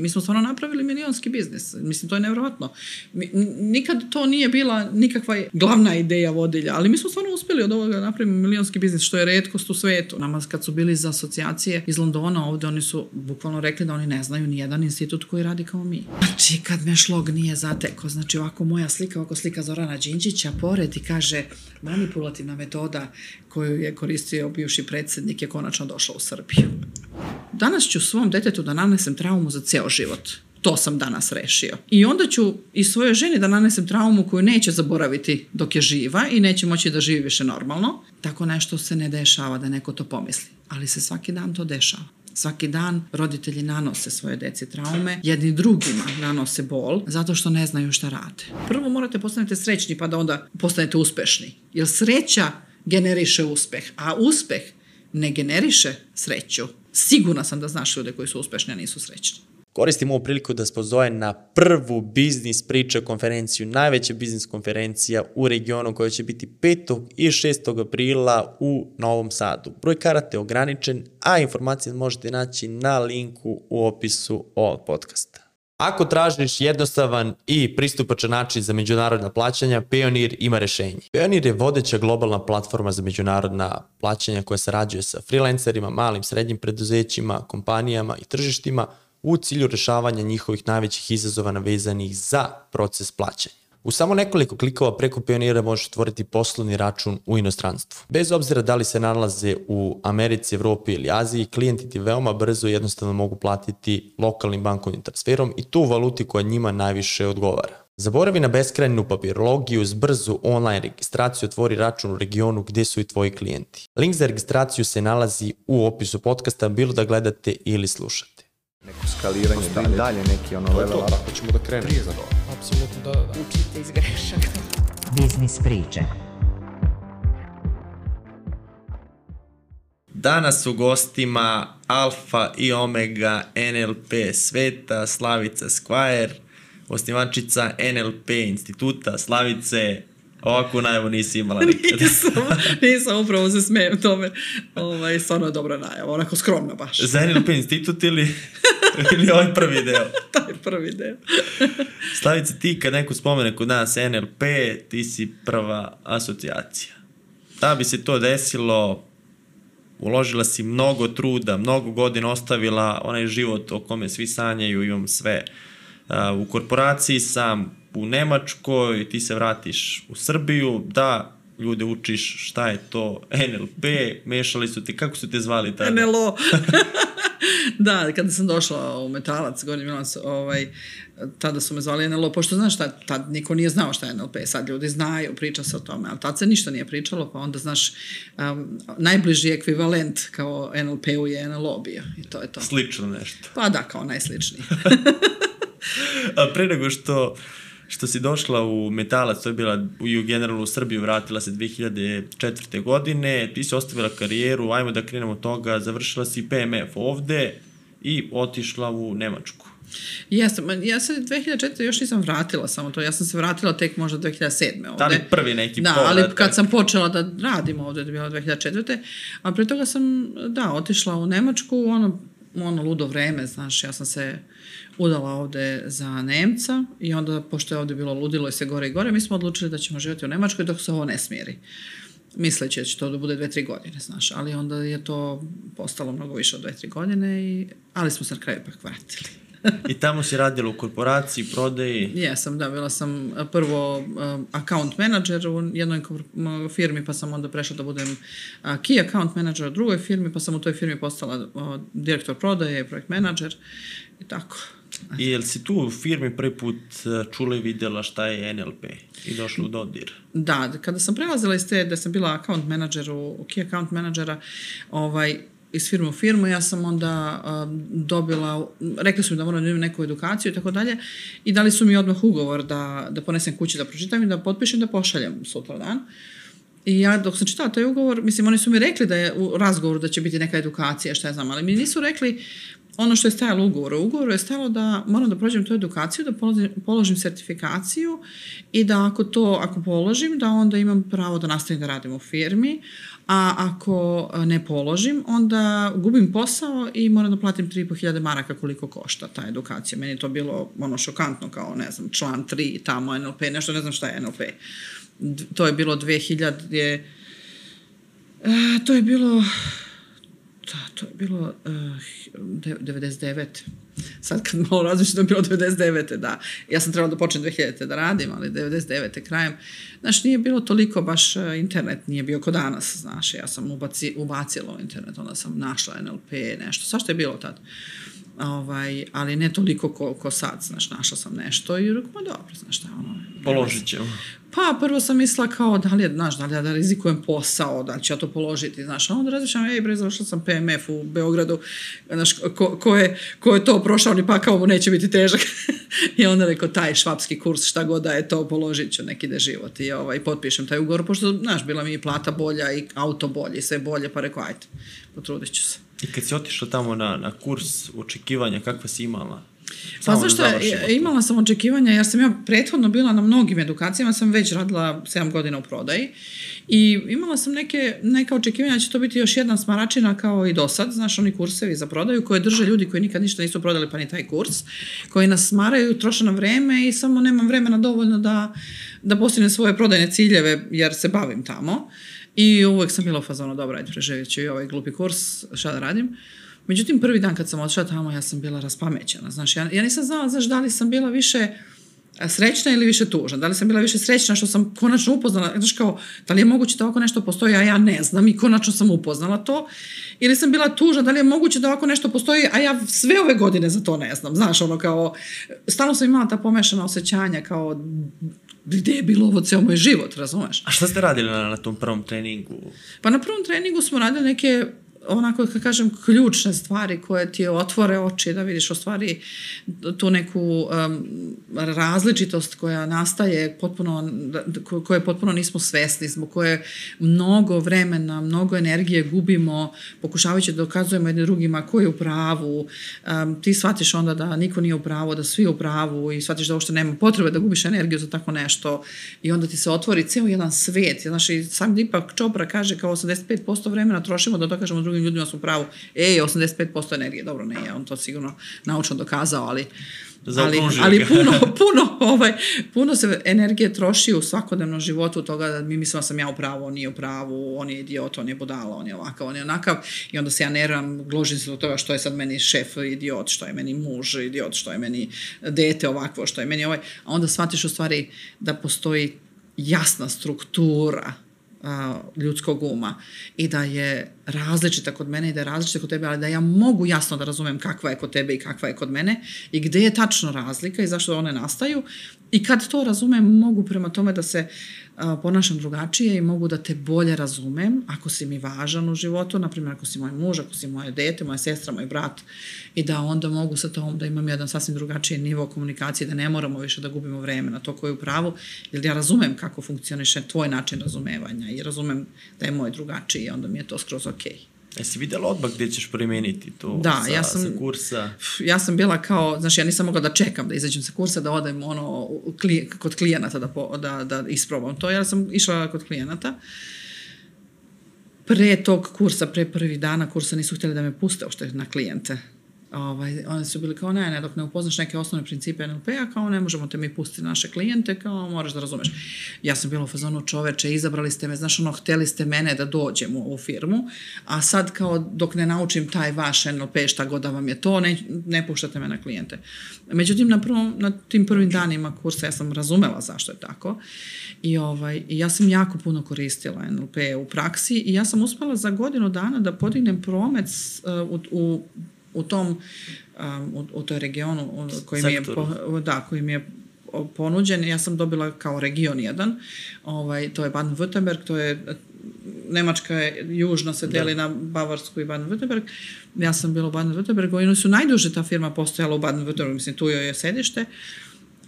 Mi smo stvarno napravili milionski biznis. Mislim, to je nevjerojatno. Mi, nikad to nije bila nikakva glavna ideja vodilja, ali mi smo stvarno uspjeli od ovoga napraviti milionski biznis, što je redkost u svetu. Nama kad su bili iz asocijacije iz Londona ovdje, oni su bukvalno rekli da oni ne znaju ni jedan institut koji radi kao mi. Znači, kad me šlog nije zateko, znači ovako moja slika, ovako slika Zorana Đinđića, pored i kaže manipulativna metoda koju je koristio bivši predsjednik je konačno došla u Srbiju. Danas ću svom detetu da nanesem traumu za ceo život. To sam danas rešio. I onda ću i svojoj ženi da nanesem traumu koju neće zaboraviti dok je živa i neće moći da živi više normalno. Tako nešto se ne dešava da neko to pomisli. Ali se svaki dan to dešava. Svaki dan roditelji nanose svoje deci traume, jedni drugima nanose bol, zato što ne znaju šta rade. Prvo morate postanete srećni, pa da onda postanete uspešni. Jer sreća generiše uspeh, a uspeh ne generiše sreću. Sigurna sam da znaš ljude koji su uspešni, a nisu srećni. Koristim ovu priliku da spozove na prvu biznis priča konferenciju, najveća biznis konferencija u regionu koja će biti 5. i 6. aprila u Novom Sadu. Broj karate je ograničen, a informacije možete naći na linku u opisu ovog podcasta. Ako tražiš jednostavan i pristupačan način za međunarodna plaćanja, Payoneer ima rešenje. Payoneer je vodeća globalna platforma za međunarodna plaćanja koja sarađuje sa freelancerima, malim, srednjim preduzećima, kompanijama i tržištima u cilju rešavanja njihovih najvećih izazova navezanih za proces plaćanja. U samo nekoliko klikova preko Pionira možeš otvoriti poslovni račun u inostranstvu. Bez obzira da li se nalaze u Americi, Evropi ili Aziji, klijenti ti veoma brzo i jednostavno mogu platiti lokalnim bankovnim transferom i tu valuti koja njima najviše odgovara. Zaboravi na beskrajnu papirologiju, uz brzu online registraciju otvori račun u regionu gde su i tvoji klijenti. Link za registraciju se nalazi u opisu podcasta, bilo da gledate ili slušate neko skaliranje, dalje, dalje neki ono level up. Tako ćemo da krenemo. Prije za to. Apsolutno, da, da, da. Iz grešaka. Biznis priče. Danas u gostima Alfa i Omega NLP sveta, Slavica Squire, osnivačica NLP instituta, Slavice, Ovako najavu nisi imala nikada. nisam, nisam, upravo se smijem tome. Ovaj, stvarno je dobra najava, onako skromna baš. Za NLP institut ili, ili ovaj prvi deo? Taj prvi deo. Slavice, ti kad neko spomene kod nas NLP, ti si prva asocijacija. Da bi se to desilo, uložila si mnogo truda, mnogo godina ostavila onaj život o kome svi sanjaju, imam sve. u korporaciji sam, u Nemačkoj, ti se vratiš u Srbiju, da ljude učiš šta je to NLP, mešali su ti, kako su te zvali tada? NLO. da, kada sam došla u Metalac, Gornji Milanac, ovaj, tada su me zvali NLO, pošto znaš šta, tad niko nije znao šta je NLP, sad ljudi znaju, priča se o tome, ali tad se ništa nije pričalo, pa onda znaš, um, najbliži ekvivalent kao NLP-u je NLO bio i to je to. Slično nešto. Pa da, kao najsličniji. A pre nego što što si došla u Metalac, to je bila u generalnu Srbiju, vratila se 2004. godine, ti si ostavila karijeru, ajmo da krenemo od toga, završila si PMF ovde i otišla u Nemačku. Jesam, ja se 2004. još nisam vratila samo to, ja sam se vratila tek možda 2007. ovde. Da li prvi neki Da, povrat, ali kad sam počela da radim ovde, da je bilo 2004. A pre toga sam, da, otišla u Nemačku, ono, ono ludo vreme, znaš, ja sam se udala ovde za Nemca i onda, pošto je ovde bilo ludilo i se gore i gore, mi smo odlučili da ćemo živjeti u Nemačkoj dok se ovo ne smiri. Misleći da će to da bude dve, tri godine, znaš, ali onda je to postalo mnogo više od dve, tri godine, i, ali smo se na kraju pak vratili. I tamo si radila u korporaciji, prodaji? Jesam, da, bila sam prvo um, account manager u jednoj firmi, pa sam onda prešla da budem uh, key account manager u drugoj firmi, pa sam u toj firmi postala uh, direktor prodaje, projekt manager i tako. I jel si tu u firmi prvi put uh, čula i videla šta je NLP i došla u dodir? Da, kada sam prelazila iz te, da sam bila account manager u, u key account managera, ovaj, iz firme u firmu, ja sam onda um, dobila, rekli su mi da moram da imam neku edukaciju i tako dalje i dali su mi odmah ugovor da, da ponesem kući da pročitam i da potpišem da pošaljem sutra dan. I ja dok sam čitala taj ugovor, mislim, oni su mi rekli da je u razgovoru da će biti neka edukacija, šta ja znam, ali mi nisu rekli ono što je stajalo u ugovoru. U ugovoru je stajalo da moram da prođem tu edukaciju, da položim, položim sertifikaciju i da ako to, ako položim, da onda imam pravo da nastavim da radim u firmi, a ako ne položim, onda gubim posao i moram da platim 3.500 maraka koliko košta ta edukacija. Meni to bilo ono šokantno kao, ne znam, član 3, tamo NLP, nešto ne znam šta je NLP. To je bilo 2000, je, e, to je bilo da, to je bilo uh, 99. Sad kad malo razmišljam, to je bilo 99. da. Ja sam trebala da počnem 2000. da radim, ali 99. krajem. Znaš, nije bilo toliko baš uh, internet, nije bio kod danas, znaš. Ja sam ubaci, ubacila u internet, onda sam našla NLP, nešto, svašta je bilo tad. Ovaj, ali ne toliko ko, ko sad, znaš, našla sam nešto i rekao, ma dobro, znaš šta, ono, Položit ćemo. Pa, prvo sam mislila kao, da li znaš, da li ja da rizikujem posao, da li ću ja to položiti, znaš, a onda razmišljam, ej, bre, završila sam PMF u Beogradu, znaš, ko, ko, je, ko je to prošao, ni pakao mu neće biti težak. I onda rekao, taj švapski kurs, šta god da je to, položit ću neki de život. I ovaj, potpišem taj ugovor, pošto, znaš, bila mi i plata bolja i auto bolje i sve bolje, pa rekao, ajde, potrudit ću se. I kad si otišla tamo na, na kurs očekivanja, kakva si imala? Pa da znaš šta, završimo to. imala sam očekivanja, jer sam ja prethodno bila na mnogim edukacijama, sam već radila 7 godina u prodaji i imala sam neke, neka očekivanja da će to biti još jedna smaračina kao i do sad, znaš, oni kursevi za prodaju koje drže ljudi koji nikad ništa nisu prodali pa ni taj kurs, koji nas smaraju, troše na vreme i samo nemam vremena dovoljno da, da postignem svoje prodajne ciljeve jer se bavim tamo. I uvek sam bila u fazonu, dobro, ajde, preživjet ću i ovaj glupi kurs, šta da radim. Međutim, prvi dan kad sam otišla tamo, ja sam bila raspamećena. Znaš, ja, ja nisam znala, znaš, da li sam bila više a, srećna ili više tužna. Da li sam bila više srećna što sam konačno upoznala, znaš kao, da li je moguće da ovako nešto postoji, a ja ne znam i konačno sam upoznala to, ili sam bila tužna, da li je moguće da ovako nešto postoji, a ja sve ove godine za to ne znam, znaš, ono kao, stalno sam imala ta pomešana osjećanja, kao, gde je bilo ovo ceo moj život, razumeš? A šta ste radili na, na tom prvom treningu? Pa na prvom treningu smo radili neke onako, kako kažem, ključne stvari koje ti otvore oči da vidiš u stvari tu neku um, različitost koja nastaje potpuno, ko- koje potpuno nismo svesni, zbog koje mnogo vremena, mnogo energije gubimo pokušavajući da dokazujemo jedni drugima ko je u pravu. Um, ti shvatiš onda da niko nije u pravu, da svi u pravu i shvatiš da uopšte nema potrebe da gubiš energiju za tako nešto i onda ti se otvori ceo jedan svet. Znaš, sam Deepak Chopra kaže kao 85% vremena trošimo da dokažemo drugim ljudima da smo u pravu. Ej, 85% energije, dobro ne on to sigurno naučno dokazao, ali ali, ali puno, puno, ovaj, puno se energije troši u svakodnevnom životu toga da mi mislimo da sam ja u pravu, on nije u pravu, on je idiot, on je budala, on je ovakav, on je onakav. I onda se ja nervam, gložim se do toga što je sad meni šef idiot, što je meni muž idiot, što je meni dete ovakvo, što je meni ovaj, a onda shvatiš u stvari da postoji jasna struktura a, ljudskog uma i da je različita kod mene i da je različita kod tebe, ali da ja mogu jasno da razumem kakva je kod tebe i kakva je kod mene i gde je tačno razlika i zašto one nastaju i kad to razumem mogu prema tome da se ponašam drugačije i mogu da te bolje razumem ako si mi važan u životu, na primjer ako si moj muž, ako si moje dete, moja sestra, moj brat i da onda mogu sa tom da imam jedan sasvim drugačiji nivo komunikacije, da ne moramo više da gubimo vreme na to ko je u pravu, jer ja razumem kako funkcioniše tvoj način razumevanja i razumem da je moj drugačiji i onda mi je to skroz okej. Jesi videla odmah gde ćeš primeniti to Da, sa, ja sam- sa kursa? ja sam bila kao, znaš, ja nisam mogla da čekam da izađem sa kursa, da odem ono, u klije, kod klijenata da, po, da, da isprobam to. Ja sam išla kod klijenata. Pre tog kursa, pre prvih dana kursa nisu htjeli da me puste uopšte na klijente. Ovaj, oni su bili kao, ne, ne, dok ne upoznaš neke osnovne principe NLP-a, kao ne možemo te mi pustiti naše klijente, kao moraš da razumeš. Ja sam bila u fazonu čoveče, izabrali ste me, znaš ono, hteli ste mene da dođem u ovu firmu, a sad kao dok ne naučim taj vaš NLP, šta god da vam je to, ne, ne puštate me na klijente. Međutim, na, prvom, na tim prvim danima kursa ja sam razumela zašto je tako i, ovaj, ja sam jako puno koristila NLP u praksi i ja sam uspela za godinu dana da podignem promet uh, u, u u tom, um, u, u toj regionu u- koji mi je, po, da, koji mi je ponuđen, ja sam dobila kao region jedan, ovaj, to je Baden-Württemberg, to je Nemačka je južno se deli na Bavarsku i Baden-Württemberg. Ja sam bila u Baden-Württembergu i oni su najduže ta firma postojala u Baden-Württembergu, mislim tu joj je sedište.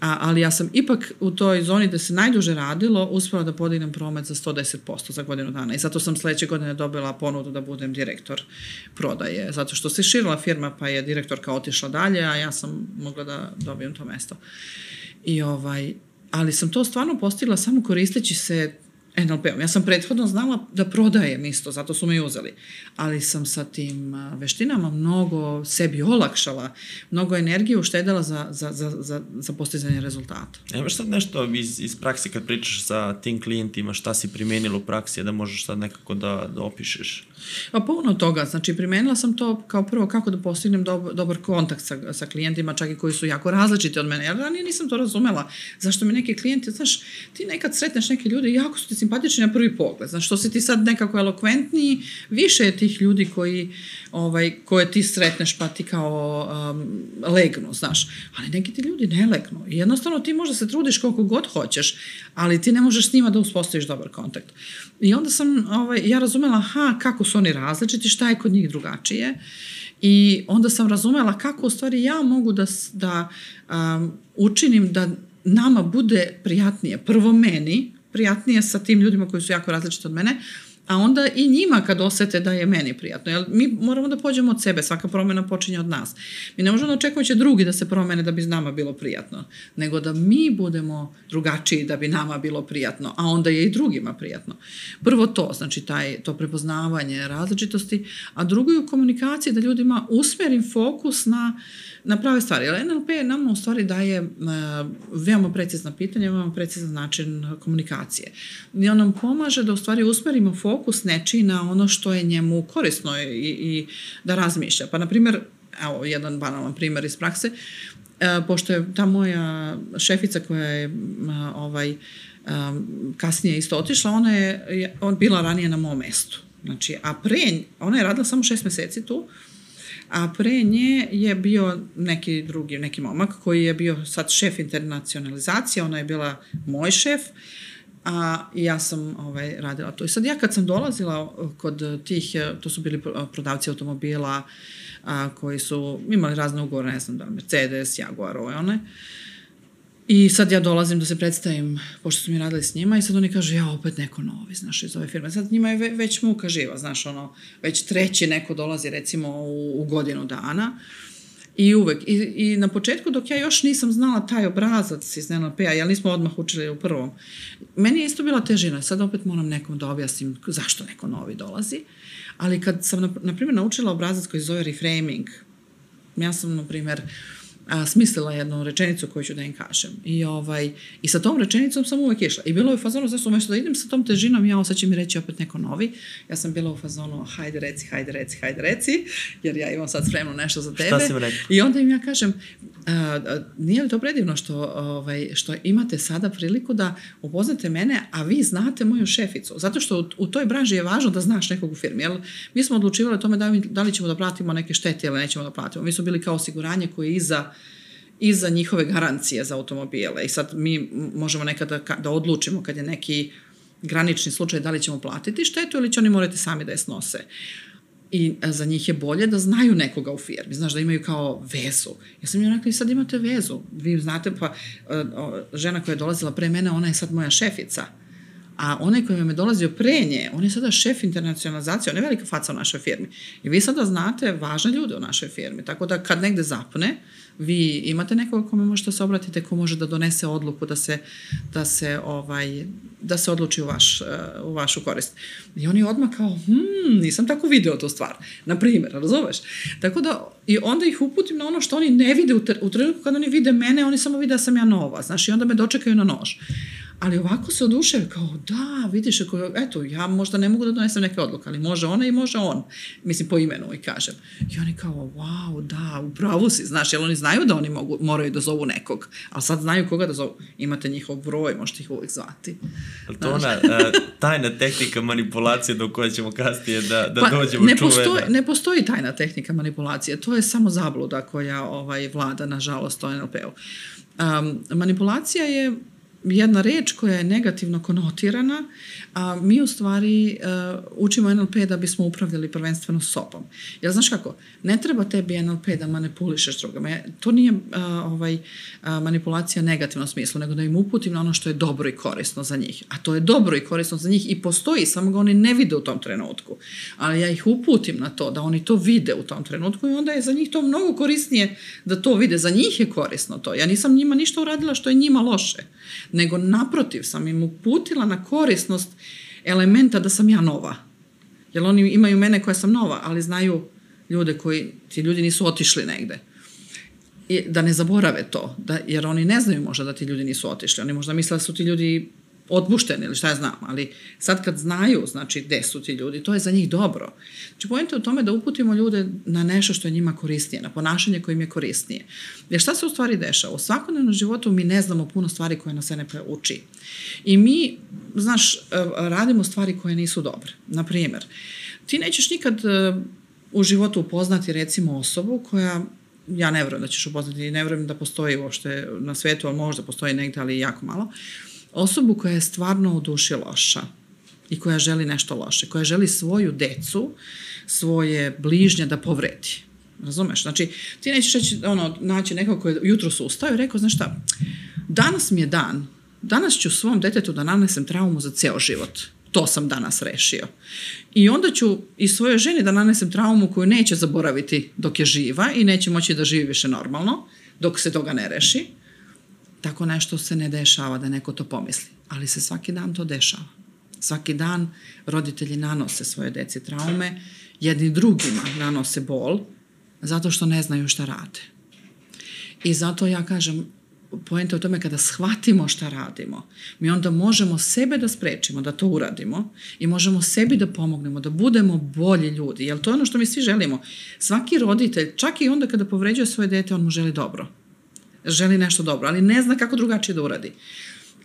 A, ali ja sam ipak u toj zoni da se najduže radilo uspela da podignem promet za 110% za godinu dana i zato sam sledeće godine dobila ponudu da budem direktor prodaje, zato što se širila firma pa je direktorka otišla dalje, a ja sam mogla da dobijem to mesto. I ovaj, ali sam to stvarno postigla samo koristeći se NLP-om. Ja sam prethodno znala da prodajem isto, zato su me i uzeli. Ali sam sa tim veštinama mnogo sebi olakšala, mnogo energije uštedala za, za, za, za, za postizanje rezultata. Imaš sad nešto iz, iz praksi kad pričaš sa tim klijentima, šta si primenila u praksi, da možeš sad nekako da, da opišeš? Pa puno toga, znači primenila sam to kao prvo kako da postignem dob, dobar kontakt sa, sa klijentima, čak i koji su jako različiti od mene. Ja ranije nisam to razumela. Zašto mi neki klijenti, znaš, ti nekad sretneš neke ljude jako su ti simpatični na prvi pogled. Znaš, što si ti sad nekako elokventniji, više je tih ljudi koji, ovaj, koje ti sretneš pa ti kao um, legnu, znaš. Ali neki ti ljudi ne legnu. I jednostavno ti možda se trudiš koliko god hoćeš, ali ti ne možeš s njima da uspostaviš dobar kontakt. I onda sam, ovaj, ja razumela, aha, kako su oni različiti, šta je kod njih drugačije. I onda sam razumela kako u stvari ja mogu da, da um, učinim da nama bude prijatnije. Prvo meni, prijatnije sa tim ljudima koji su jako različiti od mene, a onda i njima kad osete da je meni prijatno. Jer mi moramo da pođemo od sebe, svaka promena počinje od nas. Mi ne možemo da očekujemo da će drugi da se promene da bi nama bilo prijatno, nego da mi budemo drugačiji da bi nama bilo prijatno, a onda je i drugima prijatno. Prvo to, znači taj, to prepoznavanje različitosti, a drugo je u komunikaciji da ljudima usmerim fokus na na prave stvari. Jer NLP nam u stvari daje uh, veoma precizna pitanja, veoma precizan način komunikacije. I on nam pomaže da u stvari usmerimo fokus nečiji na ono što je njemu korisno i, i da razmišlja. Pa, na primjer, evo, jedan banalan primer iz prakse, uh, pošto je ta moja šefica koja je uh, ovaj, um, kasnije isto otišla, ona je, je on bila ranije na mom mestu. Znači, a pre, ona je radila samo šest meseci tu, a pre nje je bio neki drugi, neki momak koji je bio sad šef internacionalizacije, ona je bila moj šef, a ja sam ovaj, radila to. I sad ja kad sam dolazila kod tih, to su bili prodavci automobila a, koji su imali razne ugovore, ne znam da Mercedes, Jaguar, ove one, I sad ja dolazim da se predstavim, pošto su mi radili s njima, i sad oni kažu, ja, opet neko novi, znaš, iz ove firme. Sad njima je ve, već muka živa, znaš, ono, već treći neko dolazi, recimo, u, u godinu dana. I uvek. I, I na početku, dok ja još nisam znala taj obrazac iz NLP-a, jer nismo odmah učili u prvom, meni je isto bila težina. Sad opet moram nekom da objasnim zašto neko novi dolazi. Ali kad sam, na, na primjer, naučila obrazac koji se zove reframing, ja sam, na primjer, uh, a, smislila jednu rečenicu koju ću da im kažem. I, ovaj, I sa tom rečenicom sam uvek išla. I bilo je u fazonu, znaš, umešto da idem sa tom težinom, ja sad će mi reći opet neko novi. Ja sam bila u fazonu, hajde reci, hajde reci, hajde reci, jer ja imam sad spremno nešto za tebe. Šta si? I onda im ja kažem, a, a, nije li to predivno što, ovaj, što imate sada priliku da upoznate mene, a vi znate moju šeficu. Zato što u, u toj branži je važno da znaš nekog u firmi. Jel, mi smo odlučivali o tome da, da li ćemo da platimo neke štete ili nećemo da platimo. Mi smo bili kao osiguranje koje je iza i za njihove garancije za automobile. I sad mi možemo nekada da, da odlučimo kad je neki granični slučaj da li ćemo platiti štetu ili će oni morati sami da je snose. I za njih je bolje da znaju nekoga u firmi, znaš, da imaju kao vezu. Ja sam joj rekla i sad imate vezu. Vi znate, pa žena koja je dolazila pre mene, ona je sad moja šefica. A onaj koji vam je dolazio pre nje, on je sada šef internacionalizacije, on je velika faca u našoj firmi. I vi sada znate važne ljude u našoj firmi. Tako da kad negde zapne, vi imate nekoga kome možete da se obratiti, ko može da donese odluku da se, da se, ovaj, da se odluči u, vaš, uh, u vašu korist. I oni odmah kao, hm, nisam tako video tu stvar. Na primjer, razumeš? Tako da, i onda ih uputim na ono što oni ne vide u, u trenutku kada oni vide mene, oni samo vide da sam ja nova, znaš, i onda me dočekaju na nož. Ali ovako se oduševe kao, da, vidiš, ako, eto, ja možda ne mogu da donesem neke odluke, ali može ona i može on. Mislim, po imenu i kažem. I oni kao, wow, da, upravo si, znaš, jer oni znaju da oni mogu, moraju da zovu nekog, ali sad znaju koga da zovu. Imate njihov broj, možete ih uvek zvati. Ali to ona uh, tajna tehnika manipulacije do koje ćemo kasnije da, da pa, dođemo ne postoji, ne postoji tajna tehnika manipulacije, to je samo zabluda koja ovaj, vlada, nažalost, o NLP-u. Um, manipulacija je jedna reč koja je negativno konotirana, a mi u stvari uh, učimo NLP da bismo upravljali prvenstveno sobom. Jer znaš kako, ne treba tebi NLP da manipulišeš drugama. To nije uh, ovaj, uh, manipulacija negativnom smislu, nego da im uputim na ono što je dobro i korisno za njih. A to je dobro i korisno za njih i postoji, samo ga oni ne vide u tom trenutku. Ali ja ih uputim na to, da oni to vide u tom trenutku i onda je za njih to mnogo korisnije da to vide. Za njih je korisno to. Ja nisam njima ništa uradila što je njima loše, nego naprotiv sam im uputila na korisnost elementa da sam ja nova. Jer oni imaju mene koja sam nova, ali znaju ljude koji, ti ljudi nisu otišli negde. I da ne zaborave to, da, jer oni ne znaju možda da ti ljudi nisu otišli. Oni možda misle da su ti ljudi otpušteni ili šta ja znam, ali sad kad znaju, znači, gde su ti ljudi, to je za njih dobro. Znači, pojenta je u tome da uputimo ljude na nešto što je njima korisnije, na ponašanje koje im je korisnije. Jer šta se u stvari dešava? U svakodnevnom životu mi ne znamo puno stvari koje nas NLP uči. I mi, znaš, eh, radimo stvari koje nisu dobre. Na primjer, ti nećeš nikad eh, u životu upoznati recimo osobu koja ja ne vjerujem da ćeš upoznati, ne vjerujem da postoji uopšte na svetu, ali možda postoji negde, ali jako malo, osobu koja je stvarno u duši loša i koja želi nešto loše, koja želi svoju decu, svoje bližnje da povredi. Razumeš? Znači, ti nećeš reći, ono, naći nekog koji je jutro su ustao i rekao, znaš šta, danas mi je dan, danas ću svom detetu da nanesem traumu za ceo život. To sam danas rešio. I onda ću i svojoj ženi da nanesem traumu koju neće zaboraviti dok je živa i neće moći da živi više normalno, dok se toga ne reši. Tako nešto se ne dešava da neko to pomisli, ali se svaki dan to dešava. Svaki dan roditelji nanose svoje deci traume, jedni drugima nanose bol, zato što ne znaju šta rade. I zato ja kažem, poenta je u tome kada shvatimo šta radimo, mi onda možemo sebe da sprečimo da to uradimo i možemo sebi da pomognemo, da budemo bolji ljudi, jer to je ono što mi svi želimo. Svaki roditelj, čak i onda kada povređuje svoje dete, on mu želi dobro. Želi nešto dobro, ali ne zna kako drugačije da uradi.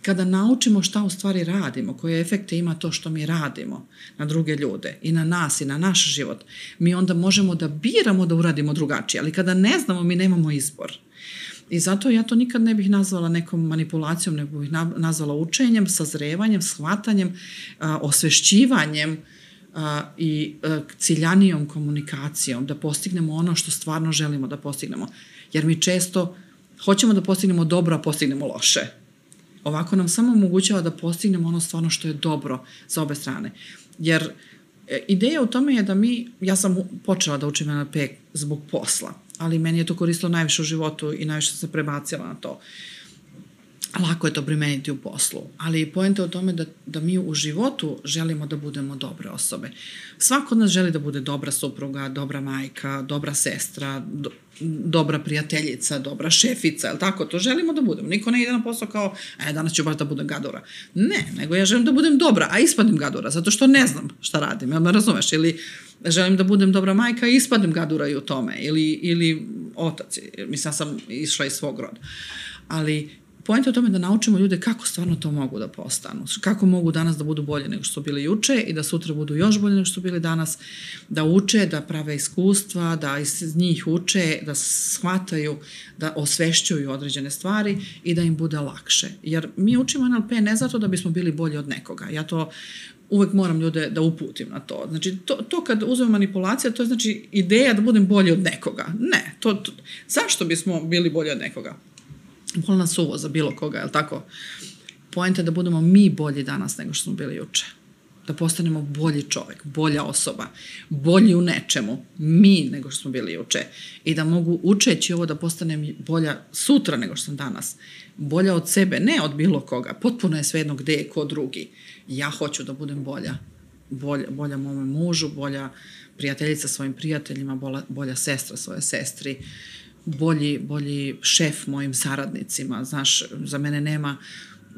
Kada naučimo šta u stvari radimo, koje efekte ima to što mi radimo na druge ljude i na nas i na naš život, mi onda možemo da biramo da uradimo drugačije, ali kada ne znamo, mi nemamo izbor. I zato ja to nikad ne bih nazvala nekom manipulacijom, nego bih na- nazvala učenjem, sazrevanjem, shvatanjem, osvešćivanjem i ciljanijom komunikacijom, da postignemo ono što stvarno želimo da postignemo. Jer mi često hoćemo da postignemo dobro, a postignemo loše. Ovako nam samo omogućava da postignemo ono stvarno što je dobro za obe strane. Jer e, ideja u tome je da mi, ja sam počela da učim NLP zbog posla, ali meni je to koristilo najviše u životu i najviše sam se prebacila na to. Lako je to primeniti u poslu, ali poenta je u tome da, da mi u životu želimo da budemo dobre osobe. Svako od nas želi da bude dobra supruga, dobra majka, dobra sestra, do, dobra prijateljica, dobra šefica, je tako? To želimo da budemo. Niko ne ide na posao kao, e, danas ću baš da budem gadora. Ne, nego ja želim da budem dobra, a ispadnem gadora, zato što ne znam šta radim, jel me razumeš? Ili želim da budem dobra majka i ispadnem gadora i u tome, ili, ili otac, mislim, ja sam išla iz svog roda. Ali Pojenta je u tome da naučimo ljude kako stvarno to mogu da postanu. Kako mogu danas da budu bolje nego što su bili juče i da sutra budu još bolje nego što su bili danas. Da uče, da prave iskustva, da iz njih uče, da shvataju, da osvešćuju određene stvari i da im bude lakše. Jer mi učimo NLP ne zato da bismo bili bolji od nekoga. Ja to uvek moram ljude da uputim na to. Znači, to, to kad uzmem manipulacija, to je znači ideja da budem bolji od nekoga. Ne. To, to, zašto bismo bili bolji od nekoga? Bolna suvo za bilo koga, jel tako? Poenta je da budemo mi bolji danas nego što smo bili juče. Da postanemo bolji čovek, bolja osoba, bolji u nečemu, mi nego što smo bili juče. I da mogu učeći ovo da postanem bolja sutra nego što sam danas. Bolja od sebe, ne od bilo koga. Potpuno je svejedno gde je ko drugi. Ja hoću da budem bolja. Bolja, bolja mome mužu, bolja prijateljica svojim prijateljima, bolja, bolja sestra svoje sestri bolji, bolji šef mojim saradnicima. Znaš, za mene nema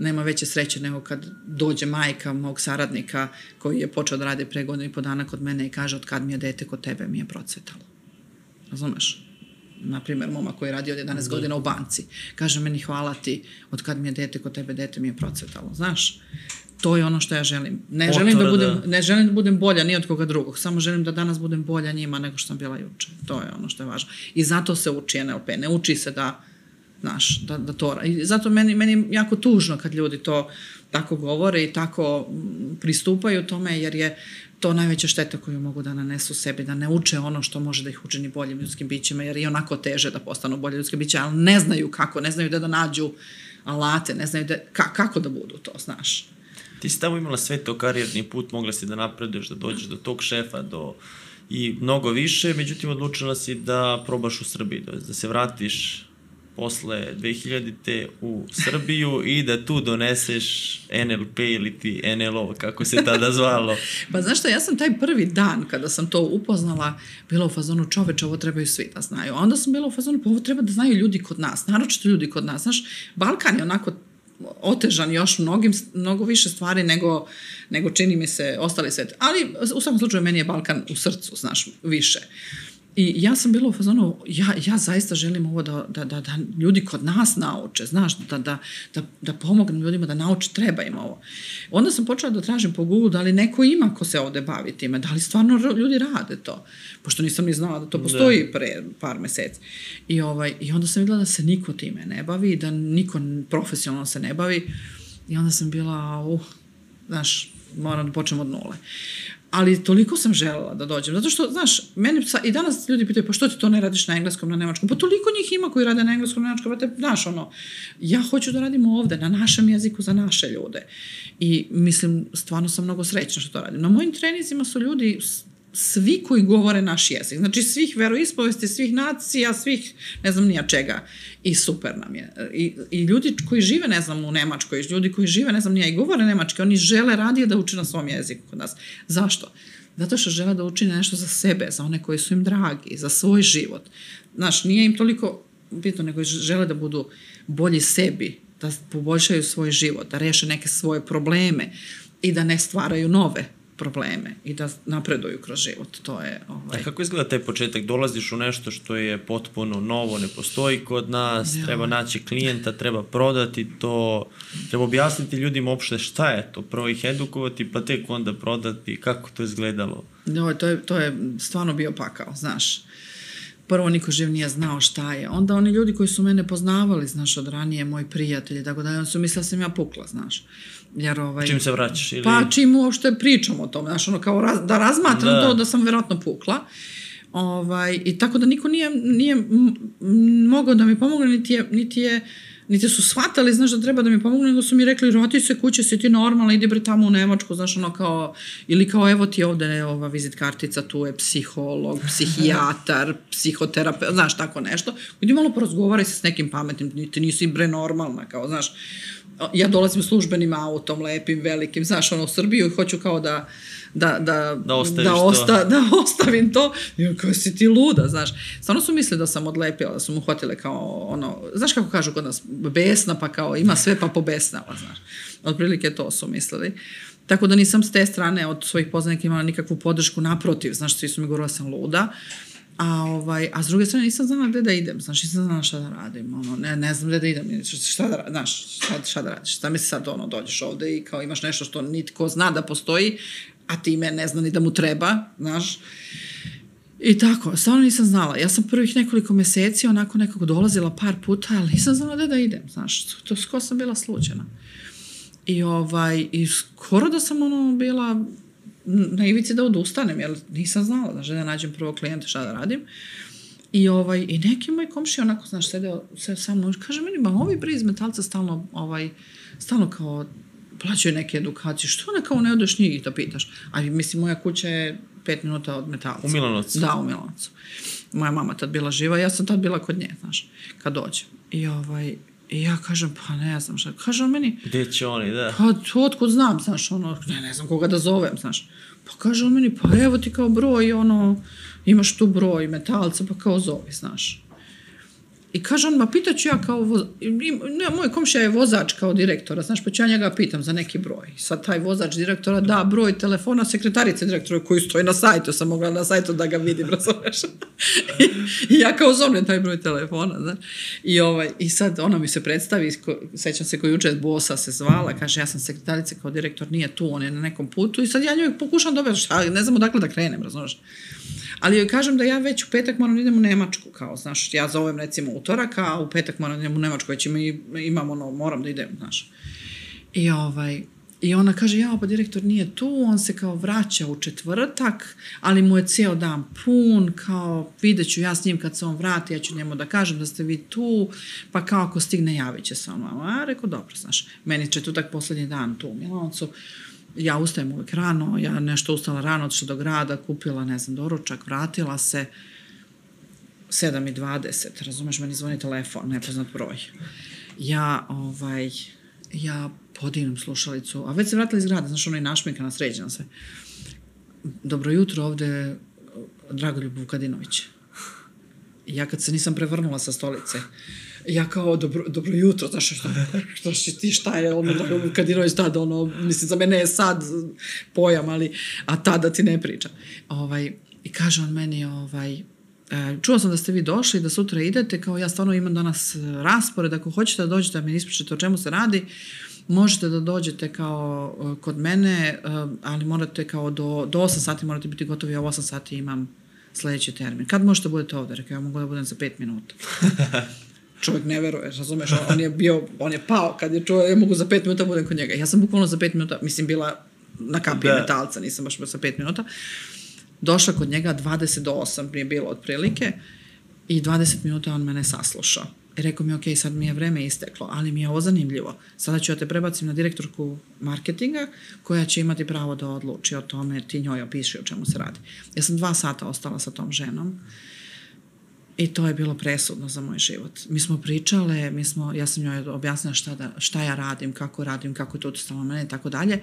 nema veće sreće nego kad dođe majka mog saradnika koji je počeo da radi pre godinu i po dana kod mene i kaže od kad mi je dete kod tebe mi je procvetalo. Razumeš? Naprimer, moma koji radi od 11 da. godina u banci. Kaže meni hvala ti od kad mi je dete kod tebe, dete mi je procvetalo. Znaš? To je ono što ja želim. Ne Potvrda. želim da budem, ne želim da budem bolja ni od koga drugog, samo želim da danas budem bolja njima nego što sam bila juče. To je ono što je važno. I zato se uči NLP. Ne uči se da Znaš, da, da to... I zato meni, meni je jako tužno kad ljudi to tako govore i tako mm, pristupaju tome, jer je to najveća šteta koju mogu da nanesu sebi, da ne uče ono što može da ih učini boljim ljudskim bićima, jer je onako teže da postanu bolje ljudske biće, ali ne znaju kako, ne znaju da da nađu alate, ne znaju da, ka, kako da budu to, znaš. Ti si tamo imala sve to karijerni put, mogla si da napreduješ, da dođeš do tog šefa, do i mnogo više, međutim odlučila si da probaš u Srbiji, da, da se vratiš posle 2000-te u Srbiju i da tu doneseš NLP ili ti NLO, kako se tada zvalo. pa znaš šta, ja sam taj prvi dan kada sam to upoznala, bila u fazonu čoveče, ovo trebaju svi da znaju. A onda sam bila u fazonu, pa ovo treba da znaju ljudi kod nas, naročito ljudi kod nas. Znaš, Balkan je onako otežan još mnogim, mnogo više stvari nego, nego čini mi se ostali svet. Ali u svakom slučaju meni je Balkan u srcu, znaš, više. I ja sam bila u fazonu, ja, ja zaista želim ovo da, da, da, da ljudi kod nas nauče, znaš, da, da, da, da pomognem ljudima da nauče, treba im ovo. Onda sam počela da tražim po Google da li neko ima ko se ovde bavi time, da li stvarno ljudi rade to, pošto nisam ni znala da to postoji da. pre par meseci. I, ovaj, I onda sam videla da se niko time ne bavi, da niko profesionalno se ne bavi i onda sam bila, uh, znaš, moram da počnem od nule ali toliko sam želela da dođem. Zato što, znaš, meni sa, i danas ljudi pitaju, pa što ti to ne radiš na engleskom, na nemačkom? Pa toliko njih ima koji rade na engleskom, na nemačkom, pa te, znaš, ono, ja hoću da radim ovde, na našem jeziku, za naše ljude. I mislim, stvarno sam mnogo srećna što to radim. Na mojim trenizima su ljudi svi koji govore naš jezik. Znači svih veroispovesti, svih nacija, svih ne znam nija čega. I super nam je. I, I ljudi koji žive, ne znam, u Nemačkoj, ljudi koji žive, ne znam nija, i govore nemački, oni žele radije da uče na svom jeziku kod nas. Zašto? Zato što žele da učine nešto za sebe, za one koji su im dragi, za svoj život. Znaš, nije im toliko bitno, nego žele da budu bolji sebi, da poboljšaju svoj život, da reše neke svoje probleme i da ne stvaraju nove probleme i da napreduju kroz život. To je... Ovaj... A kako izgleda taj početak? Dolaziš u nešto što je potpuno novo, ne postoji kod nas, ja. treba naći klijenta, treba prodati to, treba objasniti ljudima uopšte šta je to, prvo ih edukovati, pa tek onda prodati, kako to izgledalo? No, to je, to je stvarno bio pakao, znaš prvo niko živ nije znao šta je. Onda oni ljudi koji su mene poznavali, znaš, od ranije, moji prijatelji, tako da, on su mislili da sam ja pukla, znaš. Jer, ovaj, čim se vraćaš? Ili... Pa čim uopšte pričam o tome, znaš, ono kao raz, da razmatram da. to da sam verovatno pukla. Ovaj, I tako da niko nije, nije mogao da mi pomogne, niti je, niti je niti su shvatali, znaš, da treba da mi pomognu, nego su mi rekli, roti se kuće, si ti normalna, idi bre tamo u Nemačku, znaš, ono kao, ili kao, evo ti ovde je ova vizit kartica, tu je psiholog, psihijatar, psihoterapeut, znaš, tako nešto. Idi malo porazgovaraj se s nekim pametnim, niti nisi bre normalna, kao, znaš, ja dolazim službenim autom, lepim, velikim, znaš, ono, u Srbiju i hoću kao da, da, da, da, da, osta, da ostavim to. I kao si ti luda, znaš. Stvarno su mislili da sam odlepila, da su mu hvatile kao ono, znaš kako kažu kod nas, besna pa kao ima sve pa pobesnala, znaš. Otprilike to su mislili. Tako da nisam s te strane od svojih poznanika imala nikakvu podršku, naprotiv, znaš, svi su mi govorili da sam luda. A, ovaj, a s druge strane nisam znala gde da idem, znaš, nisam znala šta da radim, ono, ne, ne znam gde da idem, šta da, znaš, šta, šta da radiš, šta mi sad, ono, dođeš ovde i kao imaš nešto što nitko zna da postoji, a time ne zna ni da mu treba, znaš. I tako, stvarno nisam znala. Ja sam prvih nekoliko meseci onako nekako dolazila par puta, ali nisam znala gde da idem, znaš. To skoro sam bila slučajna. I ovaj, i skoro da sam ono bila na ivici da odustanem, jer nisam znala da da nađem prvog klijenta šta da radim. I, ovaj, i neki moj komši onako, znaš, sede, sede sa mnom, kaže meni, ba, ovi bre iz metalca stalno, ovaj, stalno kao plaćaju neke edukacije, što ne kao ne odeš njih i to pitaš? A mislim, moja kuća je pet minuta od metalca. U Milanovcu? Da, u Milanovcu. Moja mama tad bila živa, ja sam tad bila kod nje, znaš, kad dođem. I ovaj, I ja kažem, pa ne znam šta. Kaže on meni... Gde će oni, da? Pa otkud znam, znaš, ono, ne, ne znam koga da zovem, znaš. Pa kaže on meni, pa evo ti kao broj, ono, imaš tu broj metalca, pa kao zovi, znaš. I kaže on, ma pitaću ja kao, voz... ne, moj komšija je vozač kao direktora, znaš, pa ću ja njega pitam za neki broj. Sad taj vozač direktora da broj telefona sekretarice direktora koji stoji na sajtu, sam mogla na sajtu da ga vidim, razumeš? I, ja kao zovnem taj broj telefona, znaš. I, ovaj, I sad ona mi se predstavi, ko, sećam se koji juče bosa se zvala, kaže ja sam sekretarica kao direktor, nije tu, on je na nekom putu i sad ja njoj pokušam šta, ne znam odakle da krenem, razumeš? Ali joj kažem da ja već u petak moram da idem u Nemačku, kao, znaš, ja zovem recimo utorak, a u petak moram da idem u Nemačku, već ima, imam ono, moram da idem, znaš. I ovaj, I ona kaže, ja, pa direktor nije tu, on se kao vraća u četvrtak, ali mu je cijel dan pun, kao vidjet ću ja s njim kad se on vrati, ja ću njemu da kažem da ste vi tu, pa kao ako stigne javit će se on. A rekao, dobro, znaš, meni četvrtak posljednji dan tu u Milancu, ja ustajem uvijek rano, ja nešto ustala rano, otišla do grada, kupila, ne znam, doručak, vratila se, 7.20, razumeš, meni zvoni telefon, nepoznat broj. Ja, ovaj, ja podignem slušalicu, a već se vratila iz grada, znaš, ono je našminkana, sređena sve. Dobro jutro, ovde Dragoljub Vukadinović. Ja kad se nisam prevrnula sa stolice, ja kao, dobro, dobro jutro, znaš, što, što što ti, šta je, ono, Dragoljub Vukadinović tada, ono, mislim, za mene je sad pojam, ali, a tada ti ne priča. Ovaj, I kaže on meni, ovaj, e, čuo sam da ste vi došli, da sutra idete, kao ja stvarno imam danas raspored, ako hoćete da dođete da mi ispričate o čemu se radi, možete da dođete kao uh, kod mene, ali morate kao do, do 8 sati morate biti gotovi, ja u 8 sati imam sledeći termin. Kad možete da budete ovde? Rekao, ja mogu da budem za 5 minuta. Čovjek ne veruje, razumeš, on je bio, on je pao kad je čuo, ja mogu za 5 minuta da budem kod njega. Ja sam bukvalno za 5 minuta, mislim, bila na kapi da. metalca, nisam baš sa 5 minuta. Došla kod njega, 20 do 8 je bilo otprilike i 20 minuta on mene saslušao. Rekao mi, ok, sad mi je vreme isteklo, ali mi je ovo zanimljivo. Sada ću ja te prebacim na direktorku marketinga, koja će imati pravo da odluči o tome, ti njoj opiši o čemu se radi. Ja sam dva sata ostala sa tom ženom i to je bilo presudno za moj život. Mi smo pričale, mi smo, ja sam njoj objasnila šta, da, šta ja radim, kako radim, kako je to utostalo mene i tako dalje.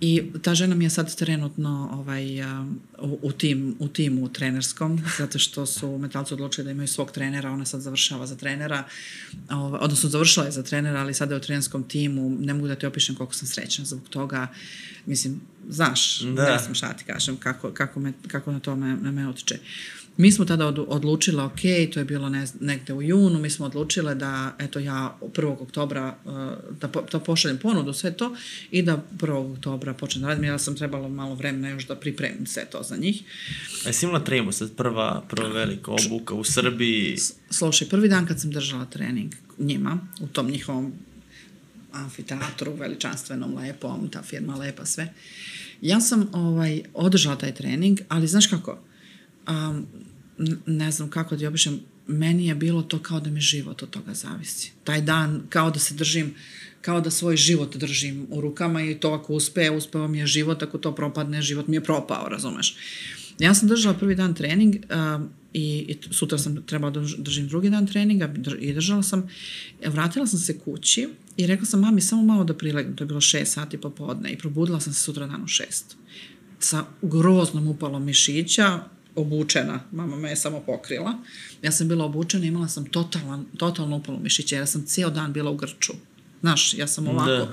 I ta žena mi je sad trenutno ovaj, u, u, tim, u timu trenerskom, zato što su metalci odlučili da imaju svog trenera, ona sad završava za trenera, ovaj, odnosno završila je za trenera, ali sada je u trenerskom timu, ne mogu da ti opišem koliko sam srećna zbog toga, mislim, znaš, da. ja sam šta ti kažem, kako, kako, me, kako na to me, na me otiče. Mi smo tada od, odlučile, ok, to je bilo ne, negde u junu, mi smo odlučile da, eto, ja 1. oktobra, uh, da, po, da pošaljem ponudu, sve to, i da 1. oktobra počnem da radim, ja sam trebalo malo vremena još da pripremim sve to za njih. A jesi imala tremu sad, prva, prva velika obuka u Srbiji? Slušaj, prvi dan kad sam držala trening njima, u tom njihovom amfiteatru, veličanstvenom, lepom, ta firma lepa, sve, ja sam ovaj, održala taj trening, ali znaš kako, um, ne znam kako da opišem, meni je bilo to kao da mi život od toga zavisi. Taj dan kao da se držim, kao da svoj život držim u rukama i to ako uspe, uspeo mi je život, ako to propadne, život mi je propao, razumeš. Ja sam držala prvi dan trening uh, i, i sutra sam trebala da držim drugi dan treninga i držala sam, vratila sam se kući i rekla sam mami samo malo da prilegnem, to je bilo šest sati popodne i probudila sam se sutra dan u šest sa groznom upalom mišića, obučena, mama me je samo pokrila. Ja sam bila obučena, imala sam totalan, totalno upalu mišića, jer sam cijel dan bila u grču. Znaš, ja sam ovako. Da.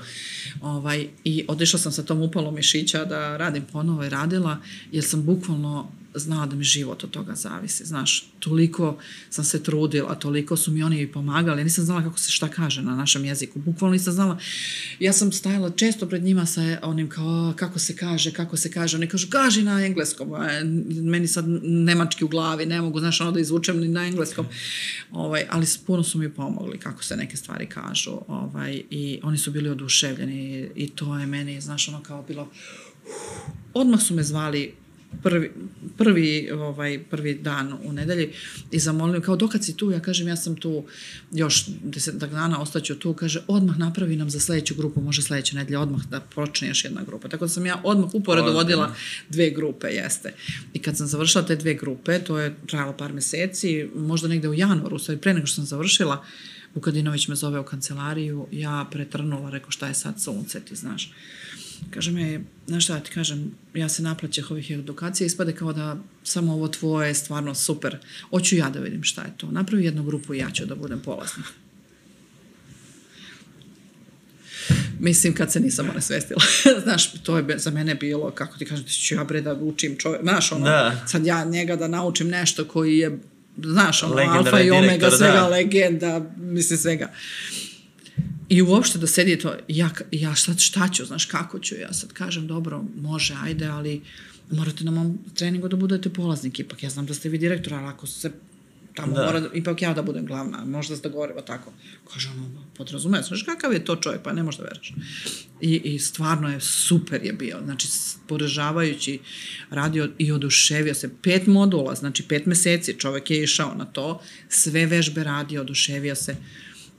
Ovaj, I otišla sam sa tom upalom mišića da radim ponovo i radila, jer sam bukvalno znala da mi život od toga zavisi, znaš, toliko sam se trudila, toliko su mi oni pomagali, nisam znala kako se šta kaže na našem jeziku, bukvalno nisam znala, ja sam stajala često pred njima sa onim kao, kako se kaže, kako se kaže, oni kažu, kaži na engleskom, meni sad nemački u glavi, ne mogu, znaš, ono da izvučem ni na engleskom, ovaj, ali puno su mi pomogli kako se neke stvari kažu, ovaj, i oni su bili oduševljeni i to je meni, znaš, ono kao bilo, odmah su me zvali prvi, prvi, ovaj, prvi dan u nedelji i zamolio, kao dokad si tu, ja kažem ja sam tu još desetak dana, ostaću tu, kaže odmah napravi nam za sledeću grupu, može sledeće nedelje, odmah da počne još jedna grupa. Tako da sam ja odmah uporedo vodila dve grupe, jeste. I kad sam završila te dve grupe, to je trajalo par meseci, možda negde u januaru, sve pre nego što sam završila, Vukadinović me zove u kancelariju, ja pretrnula, rekao šta je sad sunce, ti znaš. Kaže me, znaš šta ti kažem, ja se naplaćeh ovih edukacija, ispade kao da samo ovo tvoje je stvarno super. Hoću ja da vidim šta je to. Napravi jednu grupu i ja ću da budem polaznik. Mislim, kad se nisam onesvestila. znaš, to je za mene bilo, kako ti kažem, da ću ja bre da učim čovjek, znaš, ono, da. sad ja njega da naučim nešto koji je, znaš, ono, alfa i omega, direktor, svega, da. legenda, mislim, svega. I uopšte da sedi to, ja, ja sad šta ću, znaš, kako ću, ja sad kažem, dobro, može, ajde, ali morate na mom treningu da budete polaznik, ipak ja znam da ste vi direktor, ali ako se tamo Da. da. mora, ipak ja da budem glavna, možda se dogovorimo tako. Kaže ono, podrazume, znaš kakav je to čovjek, pa ne možeš da veruješ. I, I stvarno je super je bio, znači poražavajući radio i oduševio se. Pet modula, znači pet meseci čovjek je išao na to, sve vežbe radio, oduševio se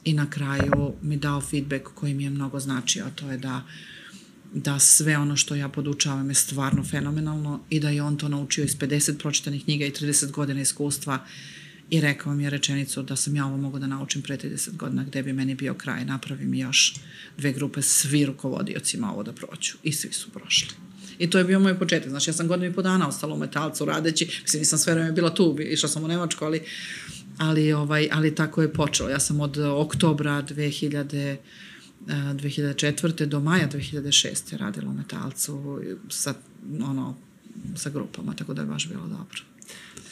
i na kraju mi dao feedback koji mi je mnogo značio, a to je da da sve ono što ja podučavam je stvarno fenomenalno i da je on to naučio iz 50 pročitanih knjiga i 30 godina iskustva i rekao mi je rečenicu da sam ja ovo mogu da naučim pre 30 godina gde bi meni bio kraj. Napravi mi još dve grupe svi rukovodiocima ovo da proću i svi su prošli. I to je bio moj početak. Znači, ja sam godinu i po dana ostala u metalcu radeći. Mislim, nisam sve vreme bila tu, išla sam u Nemačku, ali, ali, ovaj, ali tako je počelo. Ja sam od oktobra 2000 eh, 2004. do maja 2006. radila u metalcu sa, ono, sa grupama, tako da je baš bilo dobro.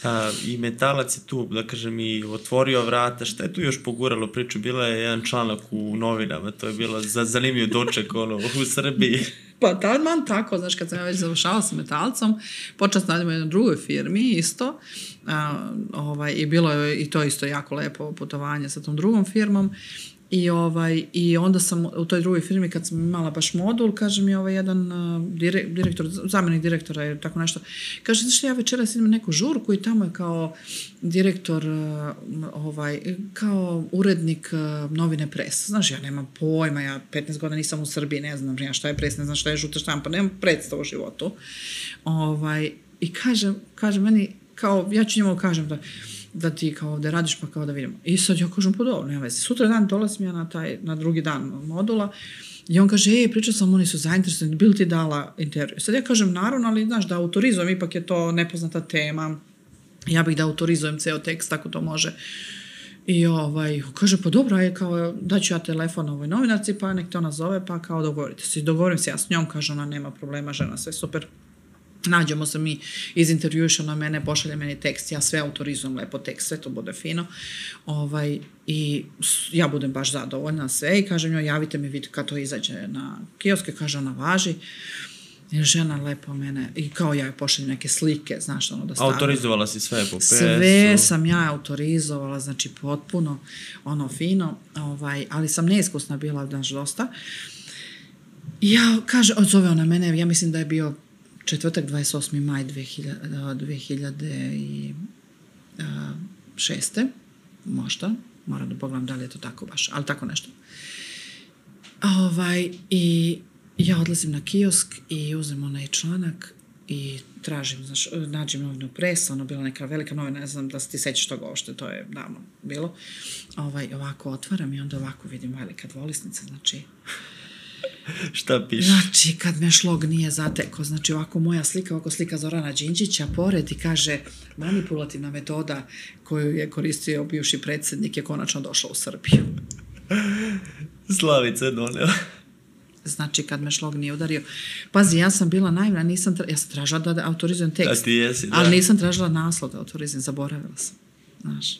A, I metalac je tu, da kažem, i otvorio vrata. Šta je tu još poguralo priču? Bila je jedan članak u novinama, to je bilo za, zanimljiv doček ono, u Srbiji. Pa taman tako, znaš, kad sam ja već završala sa metalcom, počela sam raditi u jednoj drugoj firmi isto, a, ovaj, i bilo je i to isto jako lepo putovanje sa tom drugom firmom, I, ovaj, I onda sam u toj drugoj firmi, kad sam imala baš modul, kaže mi ovaj jedan uh, dire, direktor, zamenik direktora je tako nešto, kaže, znaš ja večeras idem neku žurku i tamo je kao direktor, uh, ovaj, kao urednik uh, novine pres. Znaš, ja nemam pojma, ja 15 godina nisam u Srbiji, ne znam ja šta je pres, ne znam šta je žuta štampa, nemam predstavu o životu. Ovaj, I kaže, kaže meni, kao, ja ću njemu kažem da, da ti kao ovde radiš pa kao da vidimo. I sad ja kažem, pa dobro, nema veze. Sutra dan dolazim ja na, taj, na drugi dan modula i on kaže, ej, pričao sam, oni su zainteresovani, bil ti dala intervju? Sad ja kažem, naravno, ali znaš da autorizujem, ipak je to nepoznata tema, ja bih da autorizujem ceo tekst, tako to može. I ovaj, kaže, pa dobro, aj kao, daću ja telefon ovoj novinarci, pa nek te ona zove, pa kao dogovorite se. I dogovorim se ja s njom, kaže ona, nema problema, žena, sve super. Nađemo se mi, izintervjuš ona mene, pošalje meni tekst, ja sve autorizujem lepo tekst, sve to bude fino. Ovaj, I ja budem baš zadovoljna sve i kažem njoj, javite mi vid kad to izađe na kioske, kaže ona važi. I žena lepo mene, i kao ja joj pošaljem neke slike, znaš, ono da stavim. Autorizovala si sve po pesu. Sve sam ja autorizovala, znači potpuno ono fino, ovaj, ali sam neiskusna bila, znaš, dosta. I ja, kaže, odzove ona mene, ja mislim da je bio četvrtak 28. maj 2000, 2006. Možda, moram da pogledam da li je to tako baš, ali tako nešto. Ovaj, I ja odlazim na kiosk i uzem onaj članak i tražim, znaš, nađem novinu presa, ono bila neka velika novina, ne znam da se ti sećaš toga uopšte, to je davno bilo. Ovaj, ovako otvaram i onda ovako vidim velika dvolisnica, znači, Šta piše? znači kad me šlog nije zateko, znači ovako moja slika, ovako slika Zorana Đinđića pored i kaže manipulativna metoda koju je koristio bivši predsjednik je konačno došla u Srbiju. Slavica je donela. Znači, kad me šlog nije udario. Pazi, ja sam bila naivna, nisam, tra... ja sam tražila da, da autorizujem tekst. A ti jesi, da. Ali nisam tražila naslov da autorizujem, zaboravila sam. Znaš.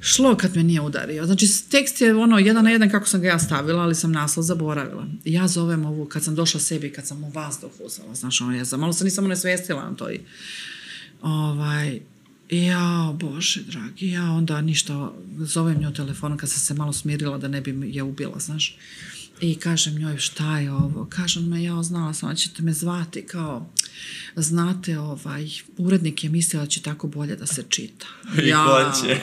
Šlo kad me nije udario. Znači, tekst je ono, jedan na jedan kako sam ga ja stavila, ali sam naslov zaboravila. Ja zovem ovu, kad sam došla sebi, kad sam u vazduh uzela, znaš, ono, ja sam, malo se nisam onesvestila na to i, ovaj, ja, bože, dragi, ja onda ništa, zovem nju telefonom kad sam se malo smirila da ne bi je ubila, znaš. I kažem njoj šta je ovo, kažem me, ja znala sam da ćete me zvati kao, znate, ovaj, urednik je mislila da će tako bolje da se čita. I hoće.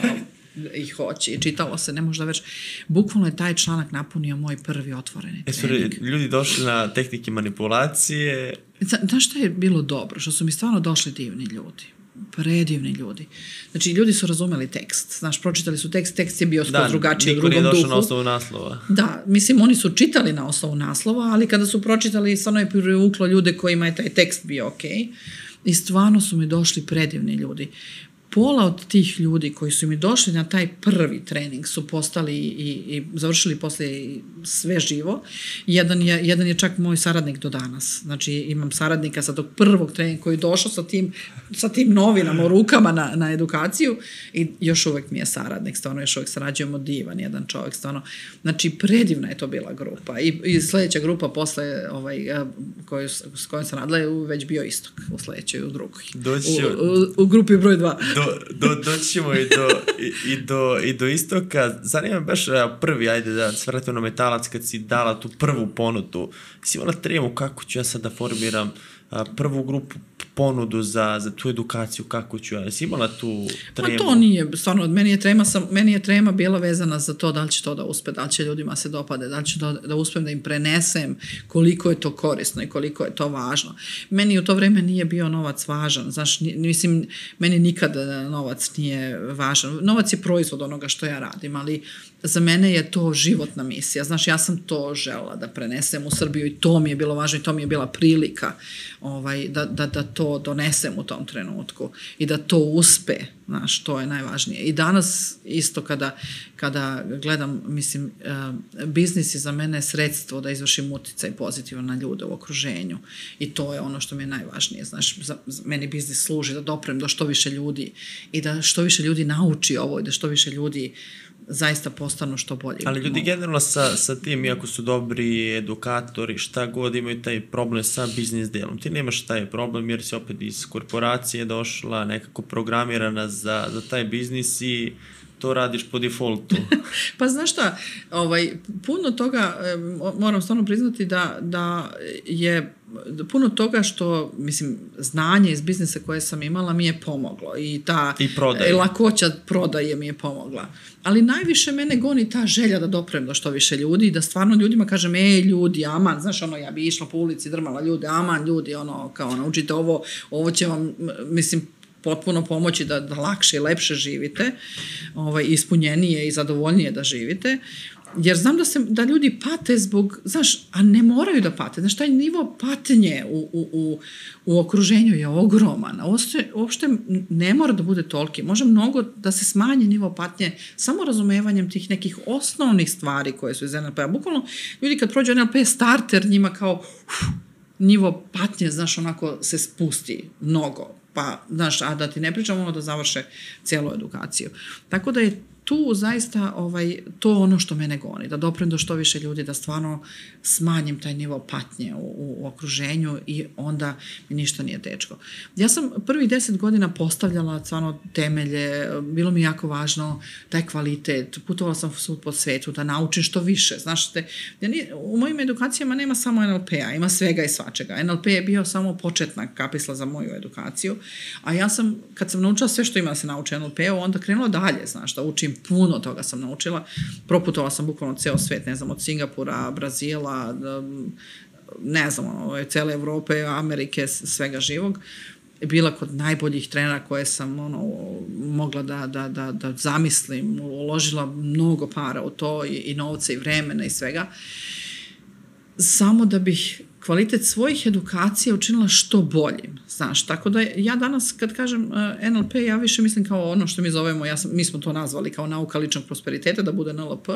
I hoće, i čitalo se, ne možda već, bukvalno je taj članak napunio moj prvi otvoreni E trening. ljudi došli na tehnike manipulacije, Zna- Znaš šta je bilo dobro? Što su mi stvarno došli divni ljudi. Predivni ljudi. Znači, ljudi su razumeli tekst. Znaš, pročitali su tekst, tekst je bio skoro da, drugačiji u niko nije drugom došao duhu. na osnovu naslova. Da, mislim, oni su čitali na osnovu naslova, ali kada su pročitali, stvarno je privuklo ljude kojima je taj tekst bio okej. I stvarno su mi došli predivni ljudi. Pola od tih ljudi koji su mi došli na taj prvi trening su postali i, i završili posle sve živo. Jedan je, jedan je čak moj saradnik do danas. Znači imam saradnika sa tog prvog treninga koji je došao sa tim, sa tim novinama u rukama na, na edukaciju i još uvek mi je saradnik, stvarno još uvek sarađujemo divan jedan čovjek, stvarno. Znači predivna je to bila grupa i, i sledeća grupa posle ovaj, koju, s kojom sam radila je već bio istok u sledećoj, u drugoj. Doći u, u, u grupi broj dva. do, do, doći ćemo i do, i, i, do, i do istoka. Zanima me baš prvi, ajde da se vratimo na metalac, kad si dala tu prvu ponudu, si imala tremu kako ću ja sad da formiram a, prvu grupu ponudu za, za tu edukaciju, kako ću ja, jesi imala tu tremu? Ma to nije, stvarno, meni je, trema, sam, meni je trema bila vezana za to da li će to da uspe, da li će ljudima se dopade, da li će to da uspem da im prenesem koliko je to korisno i koliko je to važno. Meni u to vreme nije bio novac važan, znaš, ni- mislim, meni nikada novac nije važan. Novac je proizvod onoga što ja radim, ali za mene je to životna misija. Znaš, ja sam to žela da prenesem u Srbiju i to mi je bilo važno i to mi je bila prilika ovaj, da, da, da to donesem u tom trenutku i da to uspe, znaš, to je najvažnije. I danas isto kada, kada gledam, mislim, uh, biznis je za mene sredstvo da izvršim uticaj pozitivan na ljude u okruženju i to je ono što mi je najvažnije, znaš, za, za meni biznis služi da doprem do što više ljudi i da što više ljudi nauči ovo i da što više ljudi zaista postanu što bolji. Ali ljudi mogu. generalno sa, sa tim, iako su dobri edukatori, šta god imaju taj problem sa biznis delom. Ti nemaš taj problem jer si opet iz korporacije došla, nekako programirana za, za taj biznis i to radiš po defaultu. Pa znaš šta, ovaj, puno toga, mo- moram stvarno priznati da, da je puno toga što, mislim, znanje iz biznisa koje sam imala mi je pomoglo i ta I prodaje. e, lakoća prodaje mi je pomogla. Ali najviše mene goni ta želja da doprem do što više ljudi i da stvarno ljudima kažem, ej ljudi, aman, znaš ono, ja bi išla po ulici, drmala ljude, aman ljudi, ono, kao naučite ovo, ovo će vam, mislim, potpuno pomoći da, da lakše i lepše živite, ovaj, ispunjenije i zadovoljnije da živite, jer znam da se da ljudi pate zbog, znaš, a ne moraju da pate. Znaš, taj nivo patnje u, u, u, u okruženju je ogroman. Uopšte, uopšte ne mora da bude toliki. Može mnogo da se smanji nivo patnje samo razumevanjem tih nekih osnovnih stvari koje su iz NLP-a. Bukvalno, ljudi kad prođu NLP starter, njima kao uf, nivo patnje, znaš, onako se spusti mnogo. Pa, znaš, a da ti ne pričam ono da završe cijelu edukaciju. Tako da je tu zaista ovaj, to ono što mene goni, da doprem do što više ljudi, da stvarno smanjim taj nivo patnje u, u, okruženju i onda mi ništa nije teško. Ja sam prvih deset godina postavljala stvarno temelje, bilo mi jako važno taj kvalitet, putovala sam svud po svetu da naučim što više, znaš, te, ja nije, u mojim edukacijama nema samo NLP-a, ima svega i svačega. NLP je bio samo početna kapisla za moju edukaciju, a ja sam, kad sam naučila sve što ima da se nauči NLP-u, onda krenula dalje, znaš, da učim puno toga sam naučila. Proputovala sam bukvalno ceo svet, ne znam, od Singapura, Brazila, da, ne znam, ono, cele Evrope, Amerike, svega živog bila kod najboljih trenera koje sam ono, mogla da, da, da, da zamislim, uložila mnogo para u to i, i novca i vremena i svega, samo da bih kvalitet svojih edukacija učinila što boljim, znaš, tako da ja danas kad kažem uh, NLP, ja više mislim kao ono što mi zovemo, ja sam, mi smo to nazvali kao nauka ličnog prosperiteta, da bude NLP,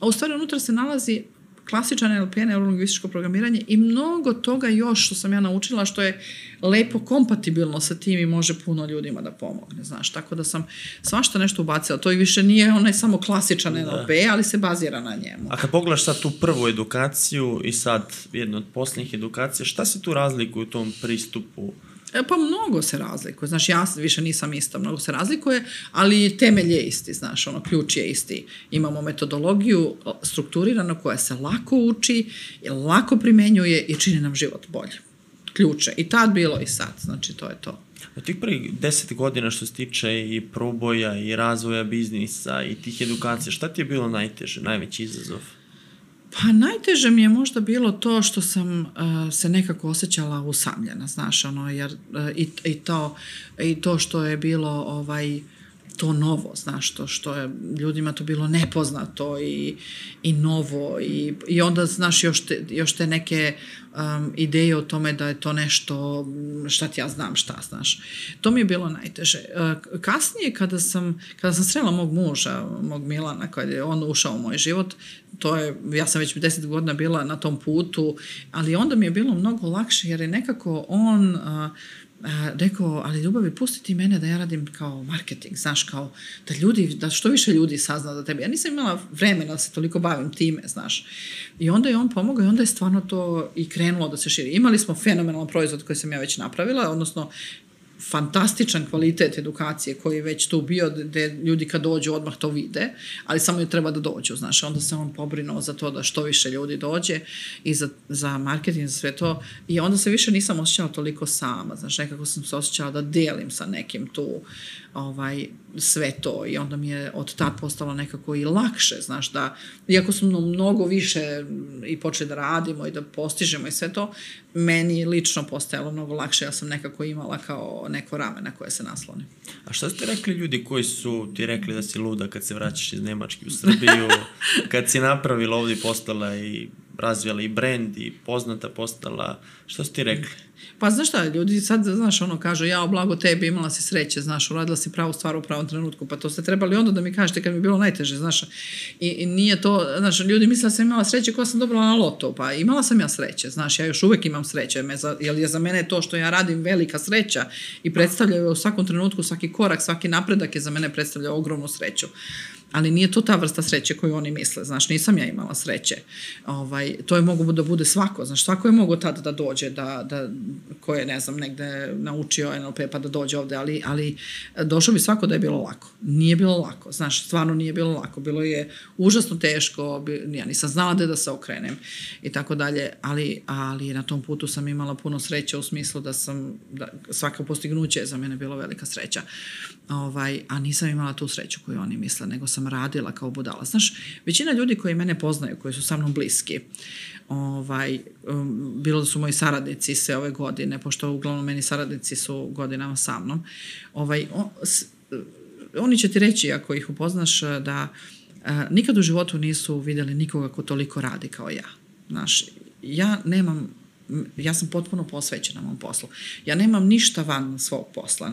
a u stvari unutra se nalazi klasičan NLP, neurolingvističko programiranje i mnogo toga još što sam ja naučila što je lepo kompatibilno sa tim i može puno ljudima da pomogne, znaš, tako da sam svašta nešto ubacila, to i više nije onaj samo klasičan NLP, ali se bazira na njemu. A kad pogledaš sad tu prvu edukaciju i sad jednu od posljednjih edukacija, šta se tu razlikuje u tom pristupu? E, pa mnogo se razlikuje, znaš, ja više nisam ista, mnogo se razlikuje, ali temelj je isti, znaš, ono, ključ je isti. Imamo metodologiju strukturiranu koja se lako uči, lako primenjuje i čini nam život bolje. Ključe. I tad bilo i sad, znači, to je to. Od tih prvih deset godina što se tiče i proboja i razvoja biznisa i tih edukacija, šta ti je bilo najteže, najveći izazov? Pa najteže mi je možda bilo to što sam uh, se nekako osjećala usamljena, znaš, ono, jer uh, i, i, to, i to što je bilo ovaj, to novo, znaš, to što je ljudima to bilo nepoznato i, i novo i, i onda, znaš, još te, još te neke um, ideje o tome da je to nešto, šta ti ja znam šta, znaš. To mi je bilo najteže. Uh, kasnije, kada sam, kada sam srela mog muža, mog Milana, kada je on ušao u moj život, to je, ja sam već deset godina bila na tom putu, ali onda mi je bilo mnogo lakše jer je nekako on uh, a, rekao, ali ljubavi, pusti ti mene da ja radim kao marketing, znaš, kao da ljudi, da što više ljudi sazna za tebe. Ja nisam imala vremena da se toliko bavim time, znaš. I onda je on pomogao i onda je stvarno to i krenulo da se širi. Imali smo fenomenalan proizvod koji sam ja već napravila, odnosno fantastičan kvalitet edukacije koji je već tu bio, gde ljudi kad dođu odmah to vide, ali samo je treba da dođu, znaš, onda se on pobrinuo za to da što više ljudi dođe i za, za marketing, za sve to. I onda se više nisam osjećala toliko sama, znaš, nekako sam se osjećala da delim sa nekim tu ovaj, sve to i onda mi je od tad postalo nekako i lakše, znaš, da, iako smo mnogo više i počeli da radimo i da postižemo i sve to, meni lično postajalo mnogo lakše, ja sam nekako imala kao neko rame na koje se naslonim. A šta ste rekli ljudi koji su ti rekli da si luda kad se vraćaš iz Nemačke u Srbiju, kad si napravila ovdje postala i razvijala i brend i poznata postala, šta su ti rekli? Pa znaš šta, ljudi sad, znaš, ono kažu, ja blago tebi, imala si sreće, znaš, uradila si pravu stvar u pravom trenutku, pa to ste trebali onda da mi kažete kad mi je bilo najteže, znaš, i, i nije to, znaš, ljudi misle da sam imala sreće koja sam dobila na loto, pa imala sam ja sreće, znaš, ja još uvek imam sreće, me za, jer je za mene to što ja radim velika sreća i predstavljaju u svakom trenutku, svaki korak, svaki napredak je za mene predstavlja ogromnu sreću ali nije to ta vrsta sreće koju oni misle, znaš, nisam ja imala sreće. Ovaj, to je mogu da bude svako, znaš, svako je mogo tada da dođe, da, da, ko je, ne znam, negde naučio NLP pa da dođe ovde, ali, ali došao bi svako da je bilo lako. Nije bilo lako, znaš, stvarno nije bilo lako. Bilo je užasno teško, ja nisam znala da da se okrenem i tako dalje, ali, ali na tom putu sam imala puno sreće u smislu da sam, da, svaka postignuće je za mene bilo velika sreća. Ovaj, a nisam imala tu sreću koju oni misle, nego sam radila kao budala. Znaš, većina ljudi koji mene poznaju, koji su sa mnom bliski, ovaj, um, bilo da su moji saradnici sve ove godine, pošto uglavnom meni saradnici su godinama sa mnom, ovaj, on, s, oni će ti reći, ako ih upoznaš, da a, nikad u životu nisu videli nikoga ko toliko radi kao ja. Znaš, ja nemam ja sam potpuno posvećena mom poslu. Ja nemam ništa van svog posla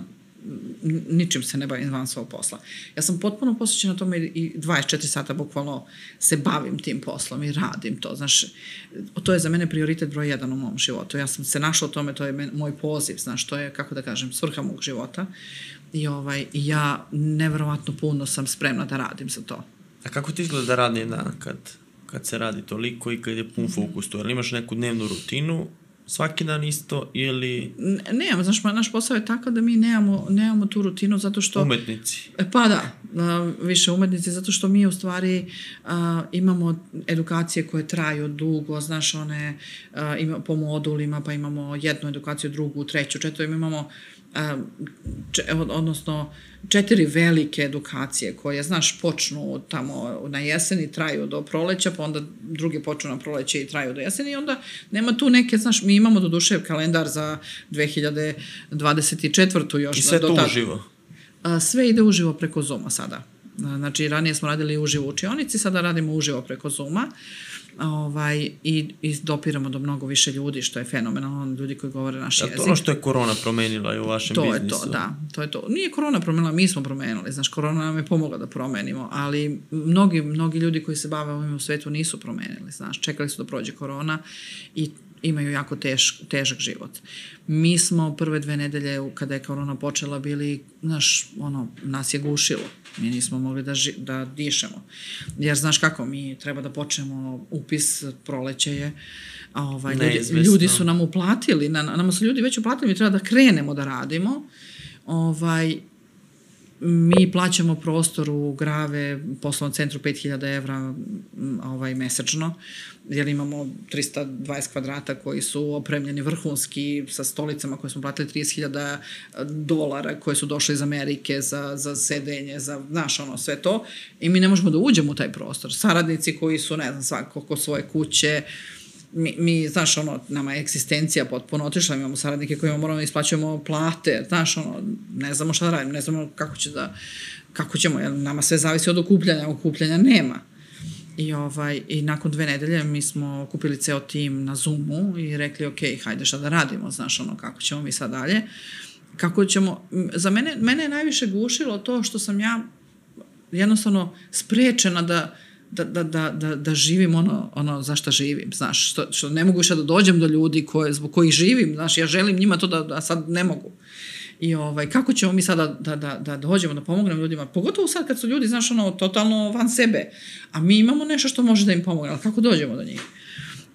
ničim se ne bavim van svog posla. Ja sam potpuno posvećena tome i 24 sata bukvalno se bavim tim poslom i radim to. Znaš, to je za mene prioritet broj jedan u mom životu. Ja sam se našla u tome, to je men, moj poziv, znaš, to je, kako da kažem, svrha mog života. I ovaj, ja neverovatno puno sam spremna da radim za to. A kako ti izgleda da radni dan kad, kad se radi toliko i kad je pun fokus to? Imaš neku dnevnu rutinu svaki dan isto ili... Nemamo, znaš, naš posao je takav da mi nemamo, nemamo tu rutinu zato što... Umetnici. E, pa da, više umetnici, zato što mi u stvari a, imamo edukacije koje traju dugo, znaš, one a, ima, po modulima, pa imamo jednu edukaciju, drugu, treću, četvrtu, imamo če, odnosno četiri velike edukacije koje, znaš, počnu tamo na jeseni, traju do proleća, pa onda druge počnu na proleće i traju do jeseni i onda nema tu neke, znaš, mi imamo do duše kalendar za 2024. još. I sve to uživo? Sve ide uživo preko Zuma sada. Znači, ranije smo radili uživo u učionici, sada radimo uživo preko Zuma. Uh, ovaj, i, i dopiramo do mnogo više ljudi, što je fenomenalno, ljudi koji govore naš jezik. To ono što je korona promenila i u vašem to biznisu. To je to, da. To je to. Nije korona promenila, mi smo promenili. Znaš, korona nam je pomogla da promenimo, ali mnogi, mnogi ljudi koji se bave ovim u svetu nisu promenili. Znaš, čekali su da prođe korona i imaju jako tež, težak život. Mi smo prve dve nedelje kada je korona počela bili, znaš, ono, nas je gušilo. Mi nismo mogli da, ži, da dišemo. Jer znaš kako, mi treba da počnemo upis proleće je, a ovaj, ljudi, ljudi su nam uplatili, na, nama su ljudi već uplatili, mi treba da krenemo da radimo, ovaj, mi plaćamo prostor u Grave poslovnom centru 5000 evra ovaj, mesečno, jer imamo 320 kvadrata koji su opremljeni vrhunski sa stolicama koje smo platili 30.000 dolara koje su došle iz Amerike za, za sedenje, za, znaš, ono, sve to. I mi ne možemo da uđemo u taj prostor. Saradnici koji su, ne znam, svako ko svoje kuće, mi, mi, znaš, ono, nama je eksistencija potpuno otišla, imamo saradnike kojima moramo da isplaćujemo plate, znaš, ono, ne znamo šta da radimo, ne znamo kako će da, kako ćemo, jer nama sve zavisi od okupljanja, okupljanja nema. I, ovaj, I nakon dve nedelje mi smo kupili ceo tim na Zoomu i rekli, ok, hajde šta da radimo, znaš, ono, kako ćemo mi sad dalje. Kako ćemo, za mene, mene je najviše gušilo to što sam ja jednostavno sprečena da, da, da, da, da, da živim ono, ono za šta živim, znaš, što, što ne mogu više da dođem do ljudi koje, zbog kojih živim, znaš, ja želim njima to da, da sad ne mogu. I ovaj, kako ćemo mi sada da, da, da dođemo, da pomognemo ljudima, pogotovo sad kad su ljudi, znaš, ono, totalno van sebe, a mi imamo nešto što može da im pomogne, ali kako dođemo do njih?